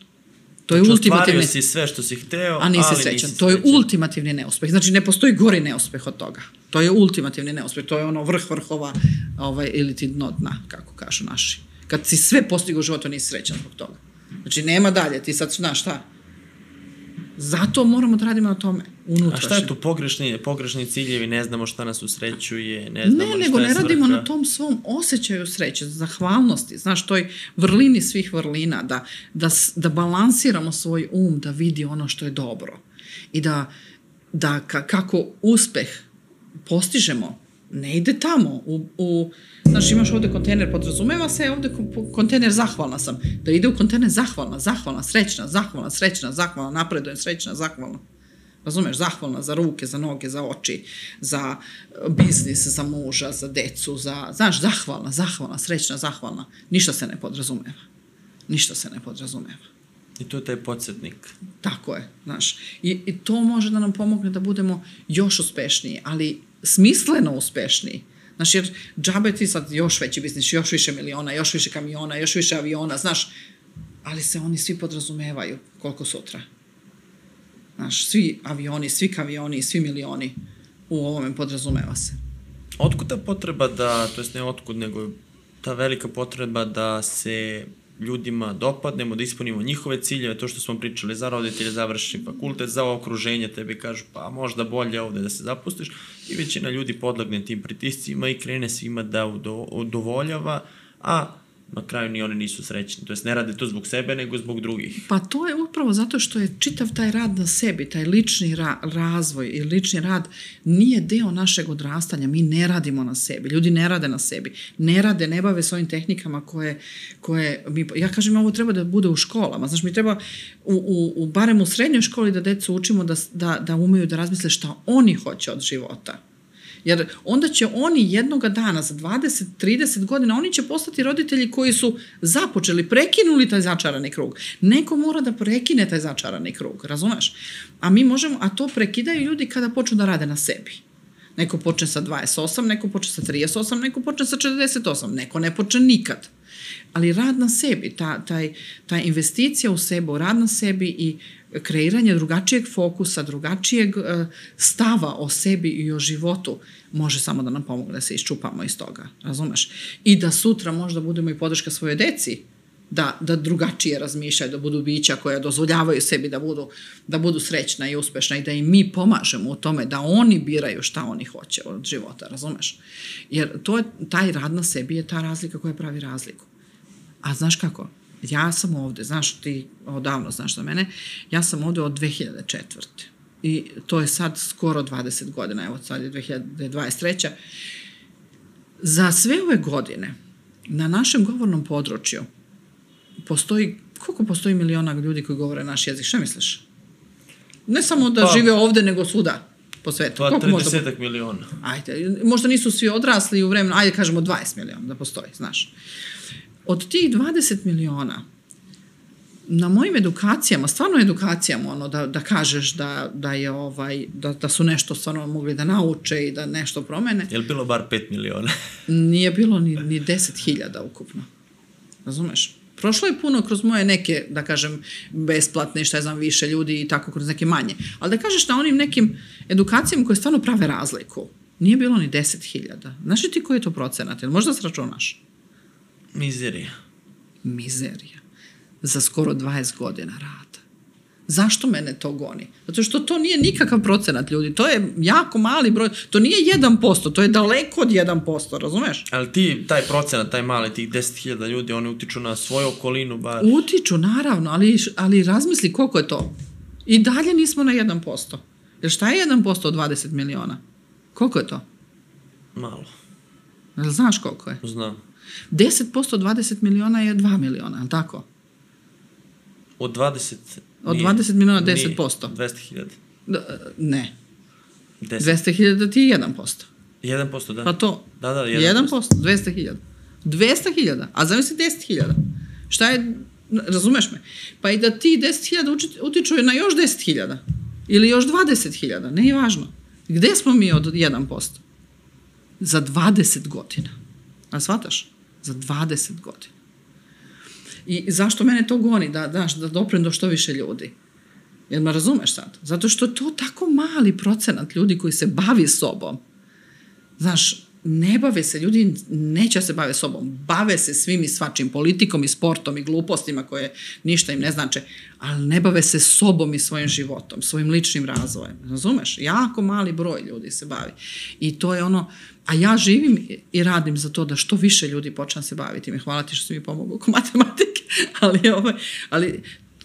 To je Znači, ultimativni... si sve što si hteo, a nisi ali srećan. nisi to je srećan. ultimativni neuspeh. Znači, ne postoji gori neuspeh od toga. To je ultimativni neuspeh. To je ono vrh vrhova ovaj, ili ti dno dna, kako kažu naši. Kad si sve postigao u životu, nisi srećan zbog toga. Znači, nema dalje. Ti sad, znaš šta? Zato moramo da radimo na tome. A Unutrašnje. šta je tu pogrešni, pogrešni ciljevi, ne znamo šta nas usrećuje, ne znamo Ne, šta nego je ne radimo svrha. na tom svom osjećaju sreće, zahvalnosti, znaš, toj vrlini svih vrlina, da, da, da balansiramo svoj um, da vidi ono što je dobro i da, da ka, kako uspeh postižemo, ne ide tamo, u, u, znaš, imaš ovde kontejner, podrazumeva se ovde ko- kontejner zahvalna sam, da ide u kontejner zahvalna, zahvalna, srećna, zahvalna, srećna, zahvalna, napredujem, srećna, zahvalna. Razumeš, zahvalna za ruke, za noge, za oči, za e, biznis, za muža, za decu, za, znaš, zahvalna, zahvalna, srećna, zahvalna. Ništa se ne podrazumeva. Ništa se ne podrazumeva. I to je taj podsjetnik. Tako je, znaš. I, I to može da nam pomogne da budemo još uspešniji, ali smisleno uspešniji. Znaš, jer džabe ti sad još veći biznis, još više miliona, još više kamiona, još više aviona, znaš, ali se oni svi podrazumevaju koliko sutra. Znaš, svi avioni, svi kavioni, svi milioni u ovome podrazumeva se. Otkud ta potreba da, to jest ne otkud, nego ta velika potreba da se ljudima dopadnemo, da ispunimo njihove ciljeve, to što smo pričali za roditelje, završi fakultet, za okruženje, tebi kažu pa možda bolje ovde da se zapustiš. I većina ljudi podlagne tim pritiscima i krene svima da udo, udovoljava, a na kraju ni oni nisu srećni. To jest ne rade to zbog sebe, nego zbog drugih. Pa to je upravo zato što je čitav taj rad na sebi, taj lični ra razvoj i lični rad nije deo našeg odrastanja. Mi ne radimo na sebi. Ljudi ne rade na sebi. Ne rade, ne bave svojim tehnikama koje, koje mi, ja kažem ovo treba da bude u školama. Znaš, mi treba u, u, u barem u srednjoj školi da decu učimo da, s- da, da umeju da razmisle šta oni hoće od života. Jer onda će oni jednoga dana, za 20, 30 godina, oni će postati roditelji koji su započeli, prekinuli taj začarani krug. Neko mora da prekine taj začarani krug, razumeš? A mi možemo, a to prekidaju ljudi kada počnu da rade na sebi. Neko počne sa 28, neko počne sa 38, neko počne sa 48, neko ne počne nikad. Ali rad na sebi, ta, taj, ta investicija u sebu, rad na sebi i kreiranje drugačijeg fokusa, drugačijeg e, stava o sebi i o životu može samo da nam pomogne da se iščupamo iz toga, razumeš? I da sutra možda budemo i podrška svojoj deci, da, da drugačije razmišljaju, da budu bića koja dozvoljavaju sebi da budu, da budu srećna i uspešna i da im mi pomažemo u tome da oni biraju šta oni hoće od života, razumeš? Jer to je, taj rad na sebi je ta razlika koja pravi razliku. A znaš kako? Ja sam ovde, znaš ti odavno znaš za mene, ja sam ovde od 2004. I to je sad skoro 20 godina, evo sad je 2023. Za sve ove godine na našem govornom području postoji, koliko postoji miliona ljudi koji govore naš jezik, šta misliš? Ne samo da Pa- žive ovde, nego svuda po svetu. Pa Koliko možda 30 miliona. ajde, možda nisu svi odrasli u vremenu, ajde kažemo 20 miliona da postoji, znaš. Od tih 20 miliona, na mojim edukacijama, stvarno edukacijama, ono, da, da kažeš da, da je ovaj, da, da su nešto stvarno mogli da nauče i da nešto promene, Je li bilo bar 5 miliona? nije bilo ni, ni 10.000 ukupno. Razumeš? Prošlo je puno kroz moje neke, da kažem, besplatne, šta ja znam, više ljudi i tako kroz neke manje. Ali da kažeš na onim nekim edukacijama koje stvarno prave razliku, nije bilo ni 10.000. Znaš li ti koji je to procenat? Jel možda sračunaš? Mizerija. Mizerija. Za skoro 20 godina rada. Zašto mene to goni? Zato što to nije nikakav procenat ljudi. To je jako mali broj. To nije 1%, to je daleko od 1%, razumeš? Ali ti, taj procenat, taj mali, tih 10.000 ljudi, oni utiču na svoju okolinu, bar. Utiču, naravno, ali, ali razmisli koliko je to. I dalje nismo na 1%. Jer šta je 1% od 20 miliona? Koliko je to? Malo. Znaš koliko je? Znam. 10% od 20 miliona je 2 miliona, je tako? Od 20... Od nije- 20 miliona nije 10%. 200.000. Da, ne. 10. 200.000 ti je 1%. 1%, da. Pa to. Da, da, 1%. 1%, 200.000. 200.000, a zamisli 10.000. Šta je, razumeš me? Pa i da ti 10.000 uči- utiču na još 10.000. Ili još 20.000, nije važno. Gde smo mi od 1%? Za 20 godina. A shvataš? Za 20 godina. I zašto mene to goni? Da, daš, da doprem do što više ljudi. Jel me razumeš sad? Zato što to tako mali procenat ljudi koji se bavi sobom. Znaš, ne bave se, ljudi neće da se bave sobom, bave se svim i svačim, politikom i sportom i glupostima koje ništa im ne znače, ali ne bave se sobom i svojim životom, svojim ličnim razvojem. Razumeš? Jako mali broj ljudi se bavi. I to je ono, a ja živim i radim za to da što više ljudi počne se baviti. Hvala ti što si mi pomogao oko matematike, ali, ovaj, ali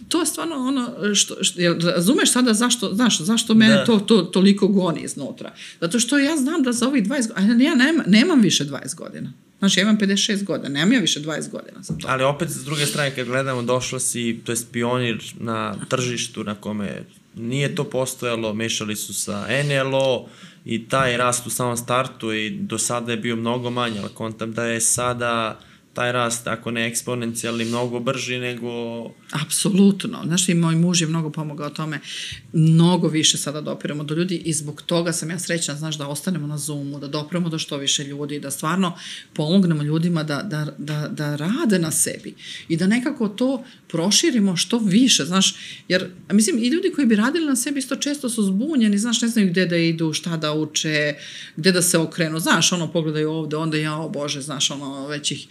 to je stvarno ono što, što jel razumeš sada zašto, znaš, zašto mene Da. to, to toliko goni iznutra. Zato što ja znam da za ovih 20 godina, ja nema, nemam više 20 godina. Znači, ja imam 56 godina, nemam ja više 20 godina za to. Ali opet, s druge strane, kad gledamo, došla si, to je pionir na tržištu na kome nije to postojalo, mešali su sa NLO i taj rast u samom startu i do sada je bio mnogo manje, ali kontam da je sada taj rast, ako ne eksponencijalni, mnogo brži nego... Apsolutno. Znaš, i moj muž je mnogo pomogao tome. Mnogo više sada dopiramo do ljudi i zbog toga sam ja srećna, znaš, da ostanemo na Zoomu, da dopremo do što više ljudi, da stvarno pomognemo ljudima da, da, da, da rade na sebi i da nekako to proširimo što više, znaš, jer, mislim, i ljudi koji bi radili na sebi isto često su zbunjeni, znaš, ne znaju gde da idu, šta da uče, gde da se okrenu, znaš, ono, pogledaju ovde, onda ja, o Bože, znaš, ono, već ih,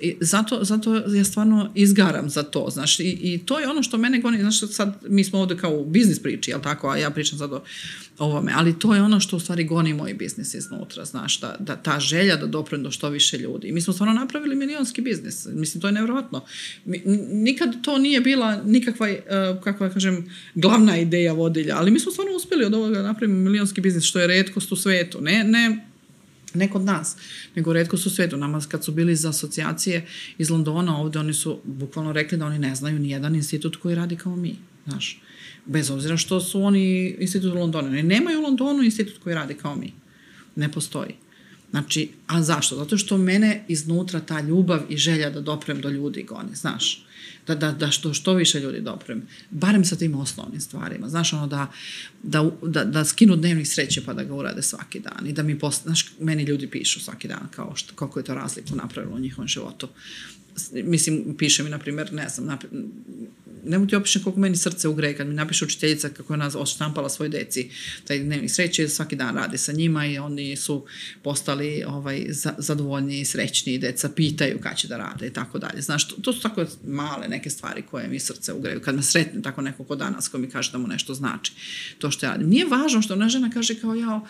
i zato, zato ja stvarno izgaram za to, znaš, i, i to je ono što mene goni, znaš, sad mi smo ovde kao u biznis priči, jel tako, a ja pričam sad o ovome, ali to je ono što u stvari goni moj biznis iznutra, znaš, da, da ta želja da doprem do što više ljudi. Mi smo stvarno napravili milionski biznis, mislim, to je nevjerojatno. Mi, nikad to nije bila nikakva, uh, kako da kažem, glavna ideja vodilja, ali mi smo stvarno uspeli od ovoga da napravimo milionski biznis, što je redkost u svetu, ne, ne, ne kod nas, nego redko su svetu. Nama kad su bili za asocijacije iz Londona ovde, oni su bukvalno rekli da oni ne znaju ni jedan institut koji radi kao mi, znaš. Bez obzira što su oni institut u Londonu. Oni nemaju u Londonu institut koji radi kao mi. Ne postoji. Znači, a zašto? Zato što mene iznutra ta ljubav i želja da doprem do ljudi goni, znaš. Da, da, da što, što više ljudi doprem. Barem sa tim osnovnim stvarima. Znaš, ono da, da, da, da skinu dnevnik sreće pa da ga urade svaki dan. I da mi, post, znaš, meni ljudi pišu svaki dan kao što, koliko je to razliku napravilo u njihovom životu. Mislim, piše mi, na primjer, ne znam, napr ne mogu ti opišem koliko meni srce ugreje kad mi napiše učiteljica kako je ona odštampala svoj deci taj dnevnik sreće, svaki dan radi sa njima i oni su postali ovaj, za, zadovoljni i srećni i deca pitaju kada će da rade i tako dalje. Znaš, to, to su tako male neke stvari koje mi srce ugreju. Kad me sretne tako neko ko danas ko mi kaže da mu nešto znači to što ja radim. Nije važno što ona žena kaže kao ja,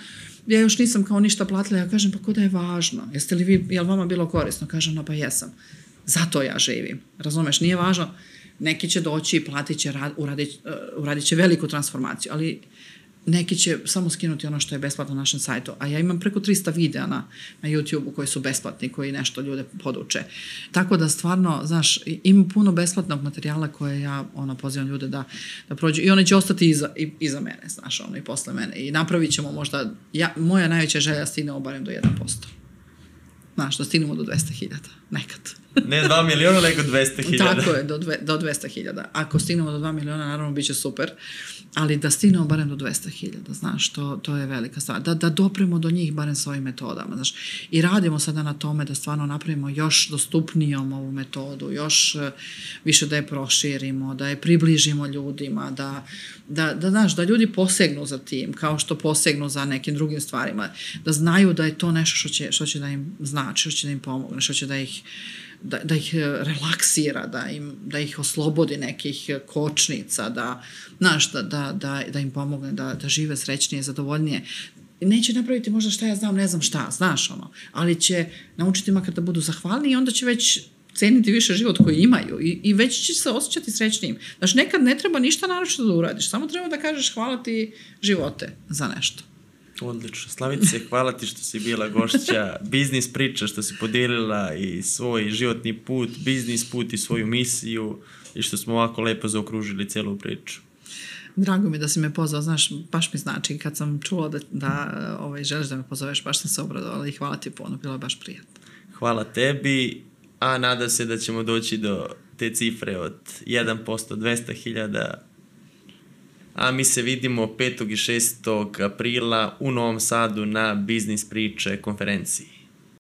ja još nisam kao ništa platila, ja kažem pa ko da je važno? Jeste li vi, je li vama bilo korisno? Kaže ona pa jesam. Zato ja živim. Razumeš, nije važno neki će doći i platit će, rad, uradit, uh, uradit će veliku transformaciju, ali neki će samo skinuti ono što je besplatno na našem sajtu. A ja imam preko 300 videa na, na YouTube-u koji su besplatni, koji nešto ljude poduče. Tako da stvarno, znaš, ima puno besplatnog materijala koje ja ono, pozivam ljude da, da prođu. I oni će ostati iza, i, iza mene, znaš, ono, i posle mene. I napravit ćemo možda, ja, moja najveća želja stignemo barem do 1%. Znaš, da stignemo do 200.000, nekad. Ne 2 miliona, nego 200 hiljada. Tako je, do, dve, do 200.000. Ako stignemo do 2 miliona, naravno, bit će super. Ali da stignemo barem do 200.000, znaš, to, to je velika stvar. Da, da dopremo do njih barem s ovim metodama, znaš. I radimo sada na tome da stvarno napravimo još dostupnijom ovu metodu, još eh, više da je proširimo, da je približimo ljudima, da, da, da, znaš, da ljudi posegnu za tim, kao što posegnu za nekim drugim stvarima, da znaju da je to nešto što će, što će da im znači, što će da im pomogne, što će da ih da, da ih e, relaksira, da, im, da ih oslobodi nekih kočnica, da, znaš, da, da, da, da im pomogne da, da žive srećnije, zadovoljnije. Neće napraviti možda šta ja znam, ne znam šta, znaš ono, ali će naučiti makar da budu zahvalni i onda će već ceniti više život koji imaju i, i već će se osjećati srećnijim. Znaš, nekad ne treba ništa naročito da uradiš, samo treba da kažeš hvala ti živote za nešto. Odlično. Slavice, hvala ti što si bila gošća. Biznis priča što si podelila i svoj životni put, biznis put i svoju misiju i što smo ovako lepo zaokružili celu priču. Drago mi da si me pozvao, znaš, baš mi znači kad sam čula da, da ovaj, želiš da me pozoveš, baš sam se obradovala i hvala ti puno, bilo je baš prijatno. Hvala tebi, a nada se da ćemo doći do te cifre od 1%, 200.000 a mi se vidimo 5. i 6. aprila u Novom Sadu na Biznis priče konferenciji.